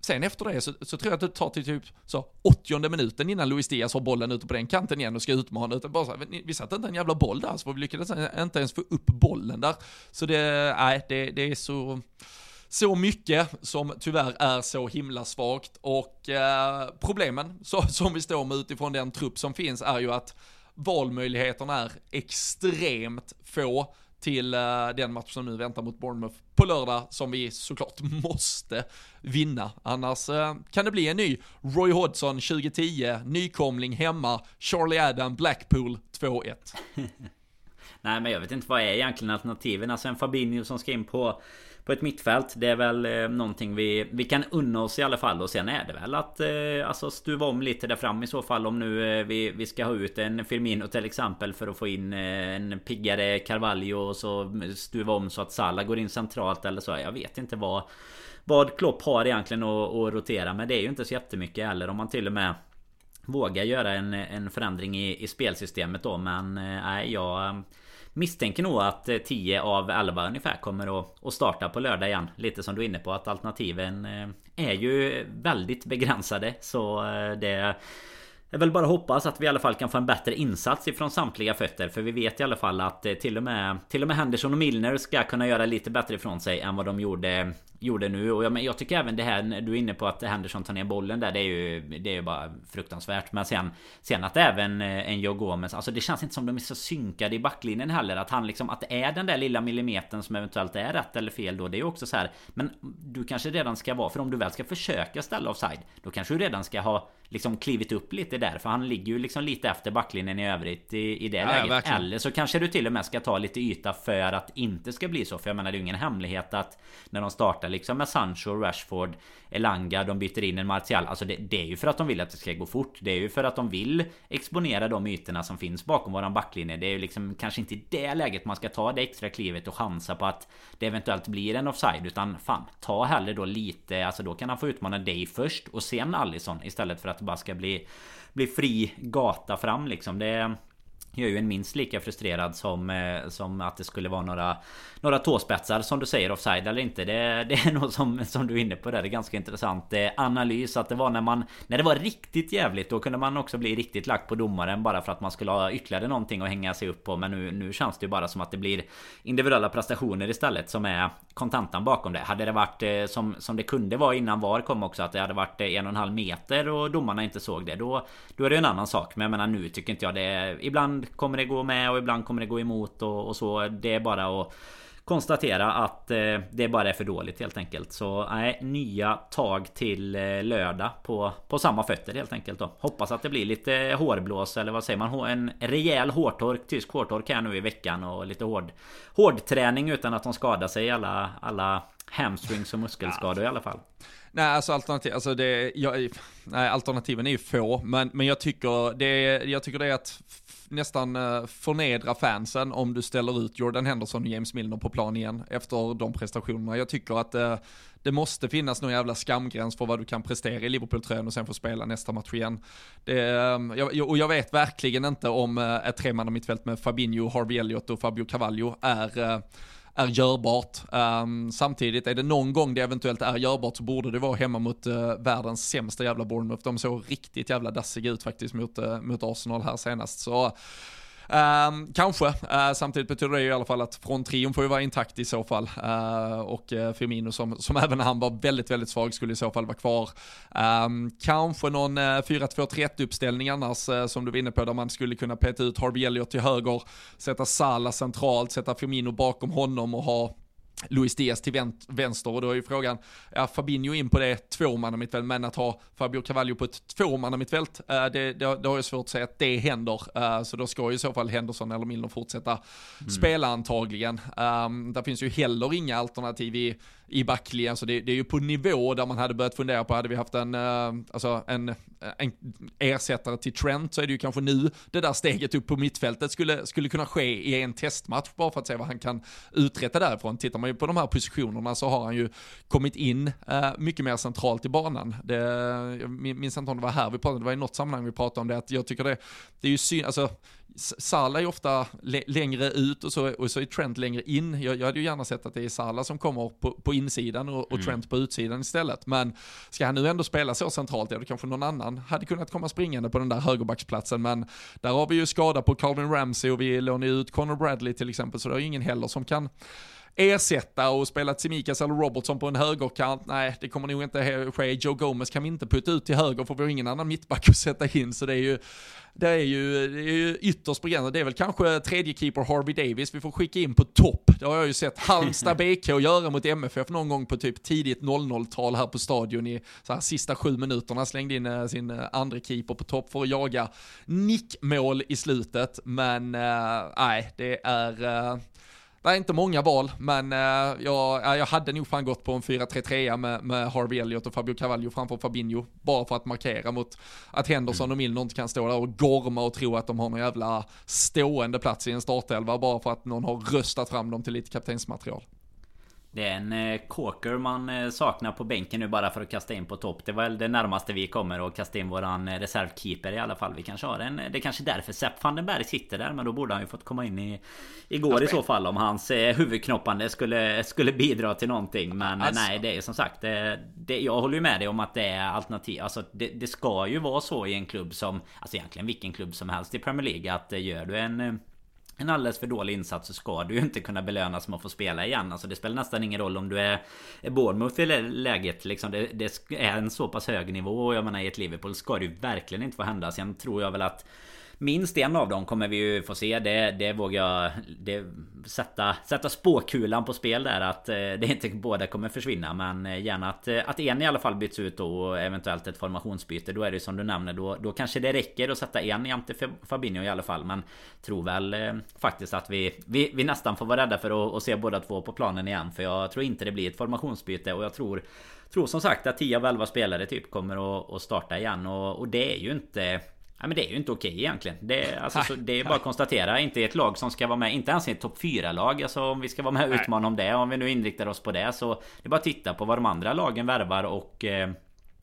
sen efter det så, så tror jag att det tar till typ så 80 minuten innan Luis Diaz har bollen ute på den kanten igen och ska utmana. Utan bara så här, vi satte inte en jävla boll där, så vi lyckades inte ens få upp bollen där. Så det, nej, det, det är så så mycket som tyvärr är så himla svagt och eh, problemen så, som vi står med utifrån den trupp som finns är ju att valmöjligheterna är extremt få till eh, den match som nu väntar mot Bournemouth på lördag som vi såklart måste vinna. Annars eh, kan det bli en ny Roy Hodgson 2010, nykomling hemma, Charlie Adam, Blackpool 2-1. Nej men jag vet inte vad är egentligen alternativen. Alltså en Fabinho som ska in på på ett mittfält. Det är väl eh, någonting vi, vi kan unna oss i alla fall. Och sen är det väl att eh, alltså stuva om lite där fram i så fall. Om nu eh, vi, vi ska ha ut en Firmino till exempel för att få in eh, en piggare Carvalho och så stuva om så att Salah går in centralt eller så. Jag vet inte vad vad Klopp har egentligen att, att rotera med. Det är ju inte så jättemycket heller om man till och med vågar göra en, en förändring i, i spelsystemet då. Men eh, nej, eh, jag misstänker nog att eh, 10 av 11 ungefär kommer att, att starta på lördag igen. Lite som du är inne på att alternativen eh, är ju väldigt begränsade. Så eh, det jag vill bara hoppas att vi i alla fall kan få en bättre insats ifrån samtliga fötter För vi vet i alla fall att till och med Till och med Henderson och Milner ska kunna göra lite bättre ifrån sig än vad de gjorde gjorde nu. Och jag, jag tycker även det här du är inne på att Henderson tar ner bollen där. Det är ju, det är ju bara fruktansvärt. Men sen, sen att även eh, en Joe Gomez. Alltså det känns inte som de är så synkade i backlinjen heller. Att han liksom, att det är den där lilla millimetern som eventuellt är rätt eller fel då. Det är ju också så här. Men du kanske redan ska vara, för om du väl ska försöka ställa offside. Då kanske du redan ska ha liksom klivit upp lite där. För han ligger ju liksom lite efter backlinjen i övrigt i, i det ja, läget. Ja, eller så kanske du till och med ska ta lite yta för att inte ska bli så. För jag menar det är ju ingen hemlighet att när de startar liksom med Sancho, Rashford, Elanga, de byter in en Martial. Alltså det, det, är ju för att de vill att det ska gå fort. Det är ju för att de vill exponera de ytorna som finns bakom våran backlinje. Det är ju liksom kanske inte i det läget man ska ta det extra klivet och chansa på att det eventuellt blir en offside. Utan fan, ta hellre då lite. Alltså då kan han få utmana dig först och sen Allison istället för att det bara ska bli bli fri gata fram liksom. Det gör ju en minst lika frustrerad som, eh, som att det skulle vara några Några tåspetsar som du säger offside eller inte. Det, det är nog som, som du är inne på där. Det är ganska intressant eh, analys. Att det var när man När det var riktigt jävligt då kunde man också bli riktigt lagt på domaren bara för att man skulle ha ytterligare någonting att hänga sig upp på. Men nu, nu känns det ju bara som att det blir Individuella prestationer istället som är kontantan bakom det. Hade det varit eh, som, som det kunde vara innan VAR kom också att det hade varit eh, en och en halv meter och domarna inte såg det Då, då är det en annan sak. Men jag menar nu tycker inte jag det Ibland kommer det gå med och ibland kommer det gå emot och, och så Det är bara att konstatera att eh, det bara är för dåligt helt enkelt. Så nej, nya tag till eh, lördag på, på samma fötter helt enkelt då. Hoppas att det blir lite hårblås eller vad säger man? En rejäl hårtork, tysk hårtork här nu i veckan och lite hård hårdträning utan att de skadar sig alla, alla hamstrings och muskelskador ja. i alla fall. Nej, alltså alternativ, alltså det, jag, nej, alternativen är ju få, men, men jag tycker det, jag tycker det är att nästan eh, förnedra fansen om du ställer ut Jordan Henderson och James Milner på plan igen efter de prestationerna. Jag tycker att uh, det måste finnas någon jävla skamgräns för vad du kan prestera i Liverpool-tröjan och sen få spela nästa match igen. Det, ehm, och jag vet verkligen inte om eh, ett tremannamittfält med Fabinho, Harvey Elliott och Fabio Cavallo är är görbart. Um, samtidigt är det någon gång det eventuellt är görbart så borde det vara hemma mot uh, världens sämsta jävla Bournemouth. De såg riktigt jävla dassiga ut faktiskt mot, uh, mot Arsenal här senast. Så Uh, kanske, uh, samtidigt betyder det ju i alla fall att från trion får ju vara intakt i så fall. Uh, och eh, Firmino som, som även han var väldigt, väldigt svag skulle i så fall vara kvar. Um, kanske någon eh, uh, 4-2-3-1 uppställning annars eh, som du var inne på där man skulle kunna peta ut Harvey Elliot till höger, sätta Salah centralt, sätta Firmino bakom honom och ha Luis Diaz till vänster och då är ju frågan, ja Fabinho in på det tvåmannamittfält, men att ha Fabio Cavallo på ett tvåmannamittfält, eh, det, det, det har jag svårt att säga att det händer. Eh, så då ska ju i så fall Henderson eller Milner fortsätta mm. spela antagligen. Um, där finns ju heller inga alternativ i i backlinjen. Så det, det, är ju på nivå där man hade börjat fundera på, hade vi haft en, uh, alltså en, en ersättare till Trent så är det ju kanske nu det där steget upp på mittfältet skulle, skulle kunna ske i en testmatch bara för att se vad han kan uträtta därifrån. Tittar man ju på de här positionerna så har han ju kommit in uh, mycket mer centralt i banan. Det, jag minns inte om det var här vi pratade, det var i något sammanhang vi pratade om det, att jag tycker det, det är ju synd, alltså Salah är ofta längre ut och så, och så är Trent längre in. Jag, jag hade ju gärna sett att det är Salah som kommer på, på insidan och, och mm. Trent på utsidan istället. Men ska han nu ändå spela så centralt, ja då kanske någon annan hade kunnat komma springande på den där högerbacksplatsen. Men där har vi ju skada på Calvin Ramsey och vi lånar ut Conor Bradley till exempel, så det är ingen heller som kan ersätta och spela Tsimikas eller Robertson på en högerkant. Nej, det kommer nog inte ske. Joe Gomez kan vi inte putta ut till höger för vi har ingen annan mittback att sätta in. Så det är ju, det är ju, det är ju ytterst begränsat. Det är väl kanske tredje keeper Harvey Davis vi får skicka in på topp. Det har jag ju sett Halmstad BK göra mot MFF någon gång på typ tidigt 00-tal här på stadion i så här, sista sju minuterna. Slängde in uh, sin uh, andra keeper på topp för att jaga nickmål i slutet. Men uh, nej, det är det är inte många val, men uh, jag, jag hade nog fan gått på en 4-3-3 med, med Harvey Elliott och Fabio Cavallo framför Fabinho. Bara för att markera mot att Henderson och Milner inte kan stå där och gorma och tro att de har någon jävla stående plats i en startelva bara för att någon har röstat fram dem till lite kaptensmaterial. Det är en eh, Corker man eh, saknar på bänken nu bara för att kasta in på topp. Det var väl det närmaste vi kommer att kasta in våran eh, reservkeeper i alla fall. Vi kanske har en... Det är kanske därför Sepp van den Berg sitter där. Men då borde han ju fått komma in i... Igår i så fall om hans huvudknoppande skulle, skulle bidra till någonting. Men alltså. nej, det är som sagt... Det, det, jag håller ju med dig om att det är alternativ. Alltså det, det ska ju vara så i en klubb som... Alltså egentligen vilken klubb som helst i Premier League. Att gör du en en alldeles för dålig insats så ska du ju inte kunna belönas med att få spela igen. Alltså det spelar nästan ingen roll om du är, Bournemouth i läget. Liksom det, det, är en så pass hög nivå. Och jag menar i ett Liverpool ska det ju verkligen inte få hända. Sen tror jag väl att Minst en av dem kommer vi ju få se. Det, det vågar jag det, sätta, sätta spåkulan på spel där. Att eh, det inte båda kommer försvinna. Men eh, gärna att, eh, att en i alla fall byts ut då. Och eventuellt ett formationsbyte. Då är det som du nämner. Då, då kanske det räcker att sätta en jämte Fabinho i alla fall. Men tror väl faktiskt att vi, vi, vi nästan får vara rädda för att, att se båda två på planen igen. För jag tror inte det blir ett formationsbyte. Och jag tror Tror som sagt att 10 av 11 spelare typ kommer att, att starta igen. Och, och det är ju inte Ja, men det är ju inte okej egentligen. Det, alltså, så, det är bara att konstatera. Inte ett lag som ska vara med. Inte ens ett topp 4-lag. Alltså om vi ska vara med och utmana om det. Om vi nu inriktar oss på det. Så det är bara att titta på vad de andra lagen värvar och... Eh,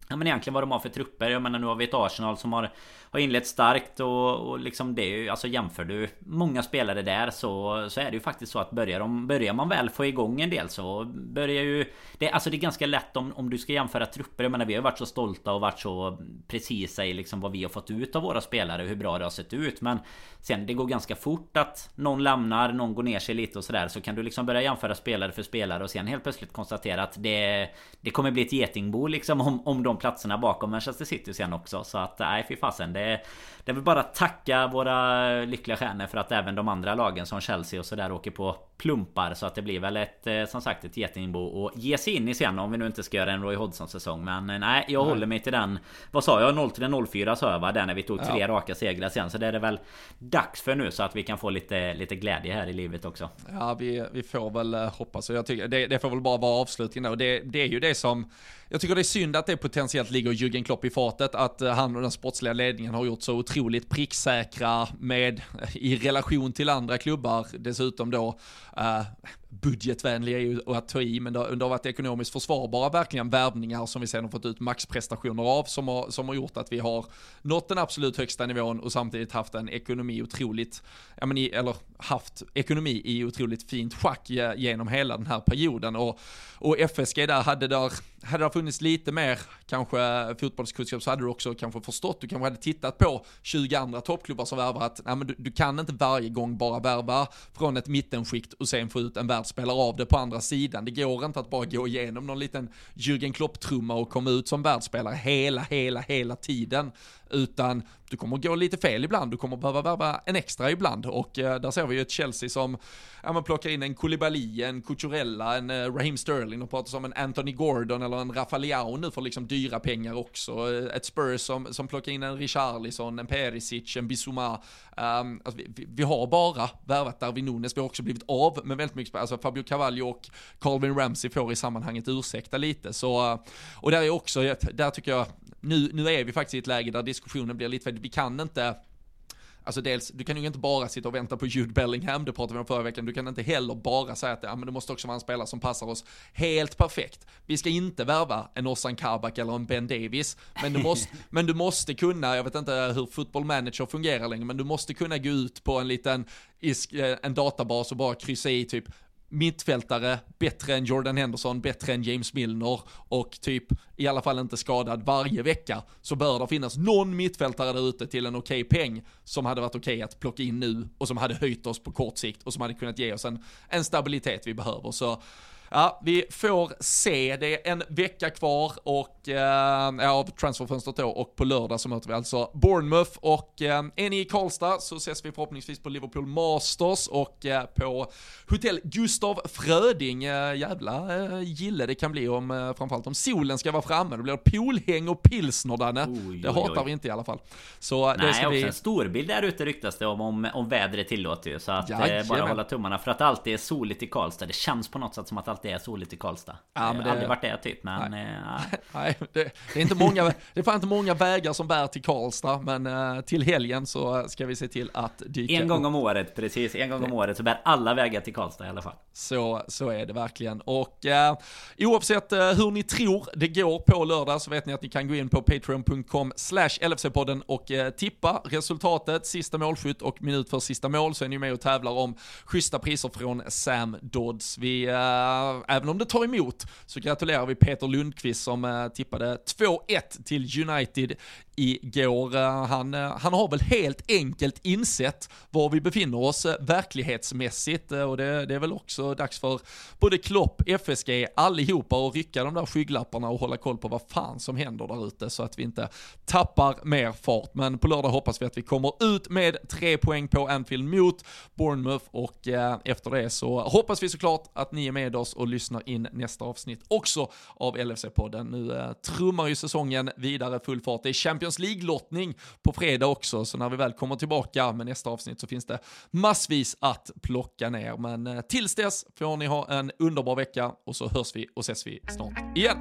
Ja men egentligen vad de har för trupper. Jag menar nu har vi ett Arsenal som har har inlett starkt och, och liksom det är ju, alltså jämför du många spelare där så, så är det ju faktiskt så att börjar, de, börjar man väl få igång en del så börjar ju det, Alltså det är ganska lätt om, om du ska jämföra trupper. Jag menar vi har varit så stolta och varit så precisa i liksom vad vi har fått ut av våra spelare och hur bra det har sett ut. Men sen det går ganska fort att någon lämnar, någon går ner sig lite och sådär. Så kan du liksom börja jämföra spelare för spelare och sen helt plötsligt konstatera att det, det kommer bli ett getingbo liksom om, om de platserna bakom Manchester City sen också. Så att nej fy fasen. Det, det är väl bara att tacka våra lyckliga stjärnor för att även de andra lagen som Chelsea och sådär åker på plumpar så att det blir väl ett eh, som sagt ett getingbo att ge sig in i sen om vi nu inte ska göra en Roy Hodgson säsong. Men eh, nej, jag nej. håller mig till den. Vad sa jag? 0 till 04 sa jag va? Där när vi tog tre ja. raka segrar sen. Så det är det väl dags för nu så att vi kan få lite, lite glädje här i livet också. Ja, vi, vi får väl eh, hoppas. Och jag tycker det, det får väl bara vara avslutningen och det, det är ju det som jag tycker det är synd att det potentiellt ligger Jürgen Klopp i fatet, att han och den sportsliga ledningen har gjort så otroligt pricksäkra med, i relation till andra klubbar, dessutom då uh, budgetvänliga är ju att ta i, men det har, det har varit ekonomiskt försvarbara verkligen värvningar som vi sen har fått ut maxprestationer av som har, som har gjort att vi har nått den absolut högsta nivån och samtidigt haft en ekonomi otroligt, ja men i, eller haft ekonomi i otroligt fint schack genom hela den här perioden. Och, och FSG där hade där, hade det funnits lite mer kanske fotbollskunskap så hade du också kanske förstått, du kanske hade tittat på 20 andra toppklubbar som värvar att nej, men du, du kan inte varje gång bara värva från ett mittenskikt och sen få ut en världsspelare av det på andra sidan. Det går inte att bara gå igenom någon liten Jürgen Klopp-trumma och komma ut som världsspelare hela, hela, hela tiden. Utan du kommer gå lite fel ibland, du kommer behöva värva en extra ibland och eh, där ser vi ju ett Chelsea som, ja man plockar in en Koulibaly, en Cucurella, en eh, Raheem Sterling och pratar som en Anthony Gordon eller en Rafaleao nu för liksom dyra pengar också. Eh, ett Spurs som, som plockar in en Richarlison, en Perisic, en Bissouma. Um, alltså vi, vi, har bara värvat Darwin Nunes, vi har också blivit av med väldigt mycket, alltså Fabio Cavallo och Calvin Ramsey får i sammanhanget ursäkta lite. Så, eh, och där är också, där tycker jag, nu, nu är vi faktiskt i ett läge där diskussionen blir lite, vi kan inte Alltså dels, du kan ju inte bara sitta och vänta på Jude Bellingham, det pratade vi om förra veckan, du kan inte heller bara säga att ja, men det måste också vara en spelare som passar oss helt perfekt. Vi ska inte värva en Ossan Kabak eller en Ben Davis, men du måste, men du måste kunna, jag vet inte hur football manager fungerar längre, men du måste kunna gå ut på en liten, eh, en databas och bara kryssa i typ mittfältare, bättre än Jordan Henderson, bättre än James Milner och typ i alla fall inte skadad varje vecka så bör det finnas någon mittfältare där ute till en okej okay peng som hade varit okej okay att plocka in nu och som hade höjt oss på kort sikt och som hade kunnat ge oss en, en stabilitet vi behöver. Så Ja, vi får se. Det är en vecka kvar och, eh, av transferfönstret då och på lördag så möter vi alltså Bournemouth och eh, är ni i Karlstad så ses vi förhoppningsvis på Liverpool Masters och eh, på hotell Gustav Fröding. Eh, jävla eh, gille det kan bli om, eh, framförallt om solen ska vara framme. Då blir det poolhäng och pilsner Danne. Oj, det hatar oj. vi inte i alla fall. Så Nej, det ska också bli... en storbild där ute ryktas det om, om, om vädret tillåter ju. Så att eh, bara hålla tummarna för att det alltid är soligt i Karlstad. Det känns på något sätt som att alltid är soligt i Karlstad. Ja, men det har aldrig varit det typ, men... Nej, eh, nej det, det, är inte många, det är fan inte många vägar som bär till Karlstad, men uh, till helgen så ska vi se till att dyka En gång om året, precis. En gång om året så bär alla vägar till Karlstad i alla fall. Så, så är det verkligen. Och uh, oavsett uh, hur ni tror det går på lördag så vet ni att ni kan gå in på patreon.com slash LFC-podden och uh, tippa resultatet, sista målskytt och minut för sista mål så är ni med och tävlar om schyssta priser från Sam Dodds. Vi, Eh, även om det tar emot, så gratulerar vi Peter Lundqvist som eh, tippade 2-1 till United igår. Eh, han, han har väl helt enkelt insett var vi befinner oss verklighetsmässigt och det, det är väl också dags för både Klopp, FSG, allihopa att rycka de där skygglapparna och hålla koll på vad fan som händer där ute så att vi inte tappar mer fart. Men på lördag hoppas vi att vi kommer ut med tre poäng på Anfield mot Bournemouth och efter det så hoppas vi såklart att ni är med oss och lyssnar in nästa avsnitt också av LFC-podden. Nu eh, trummar ju säsongen vidare full fart. Det är Champions League-lottning på fredag också, så när vi väl kommer tillbaka med nästa avsnitt så finns det massvis att plocka ner. Men eh, tills dess får ni ha en underbar vecka och så hörs vi och ses vi snart igen.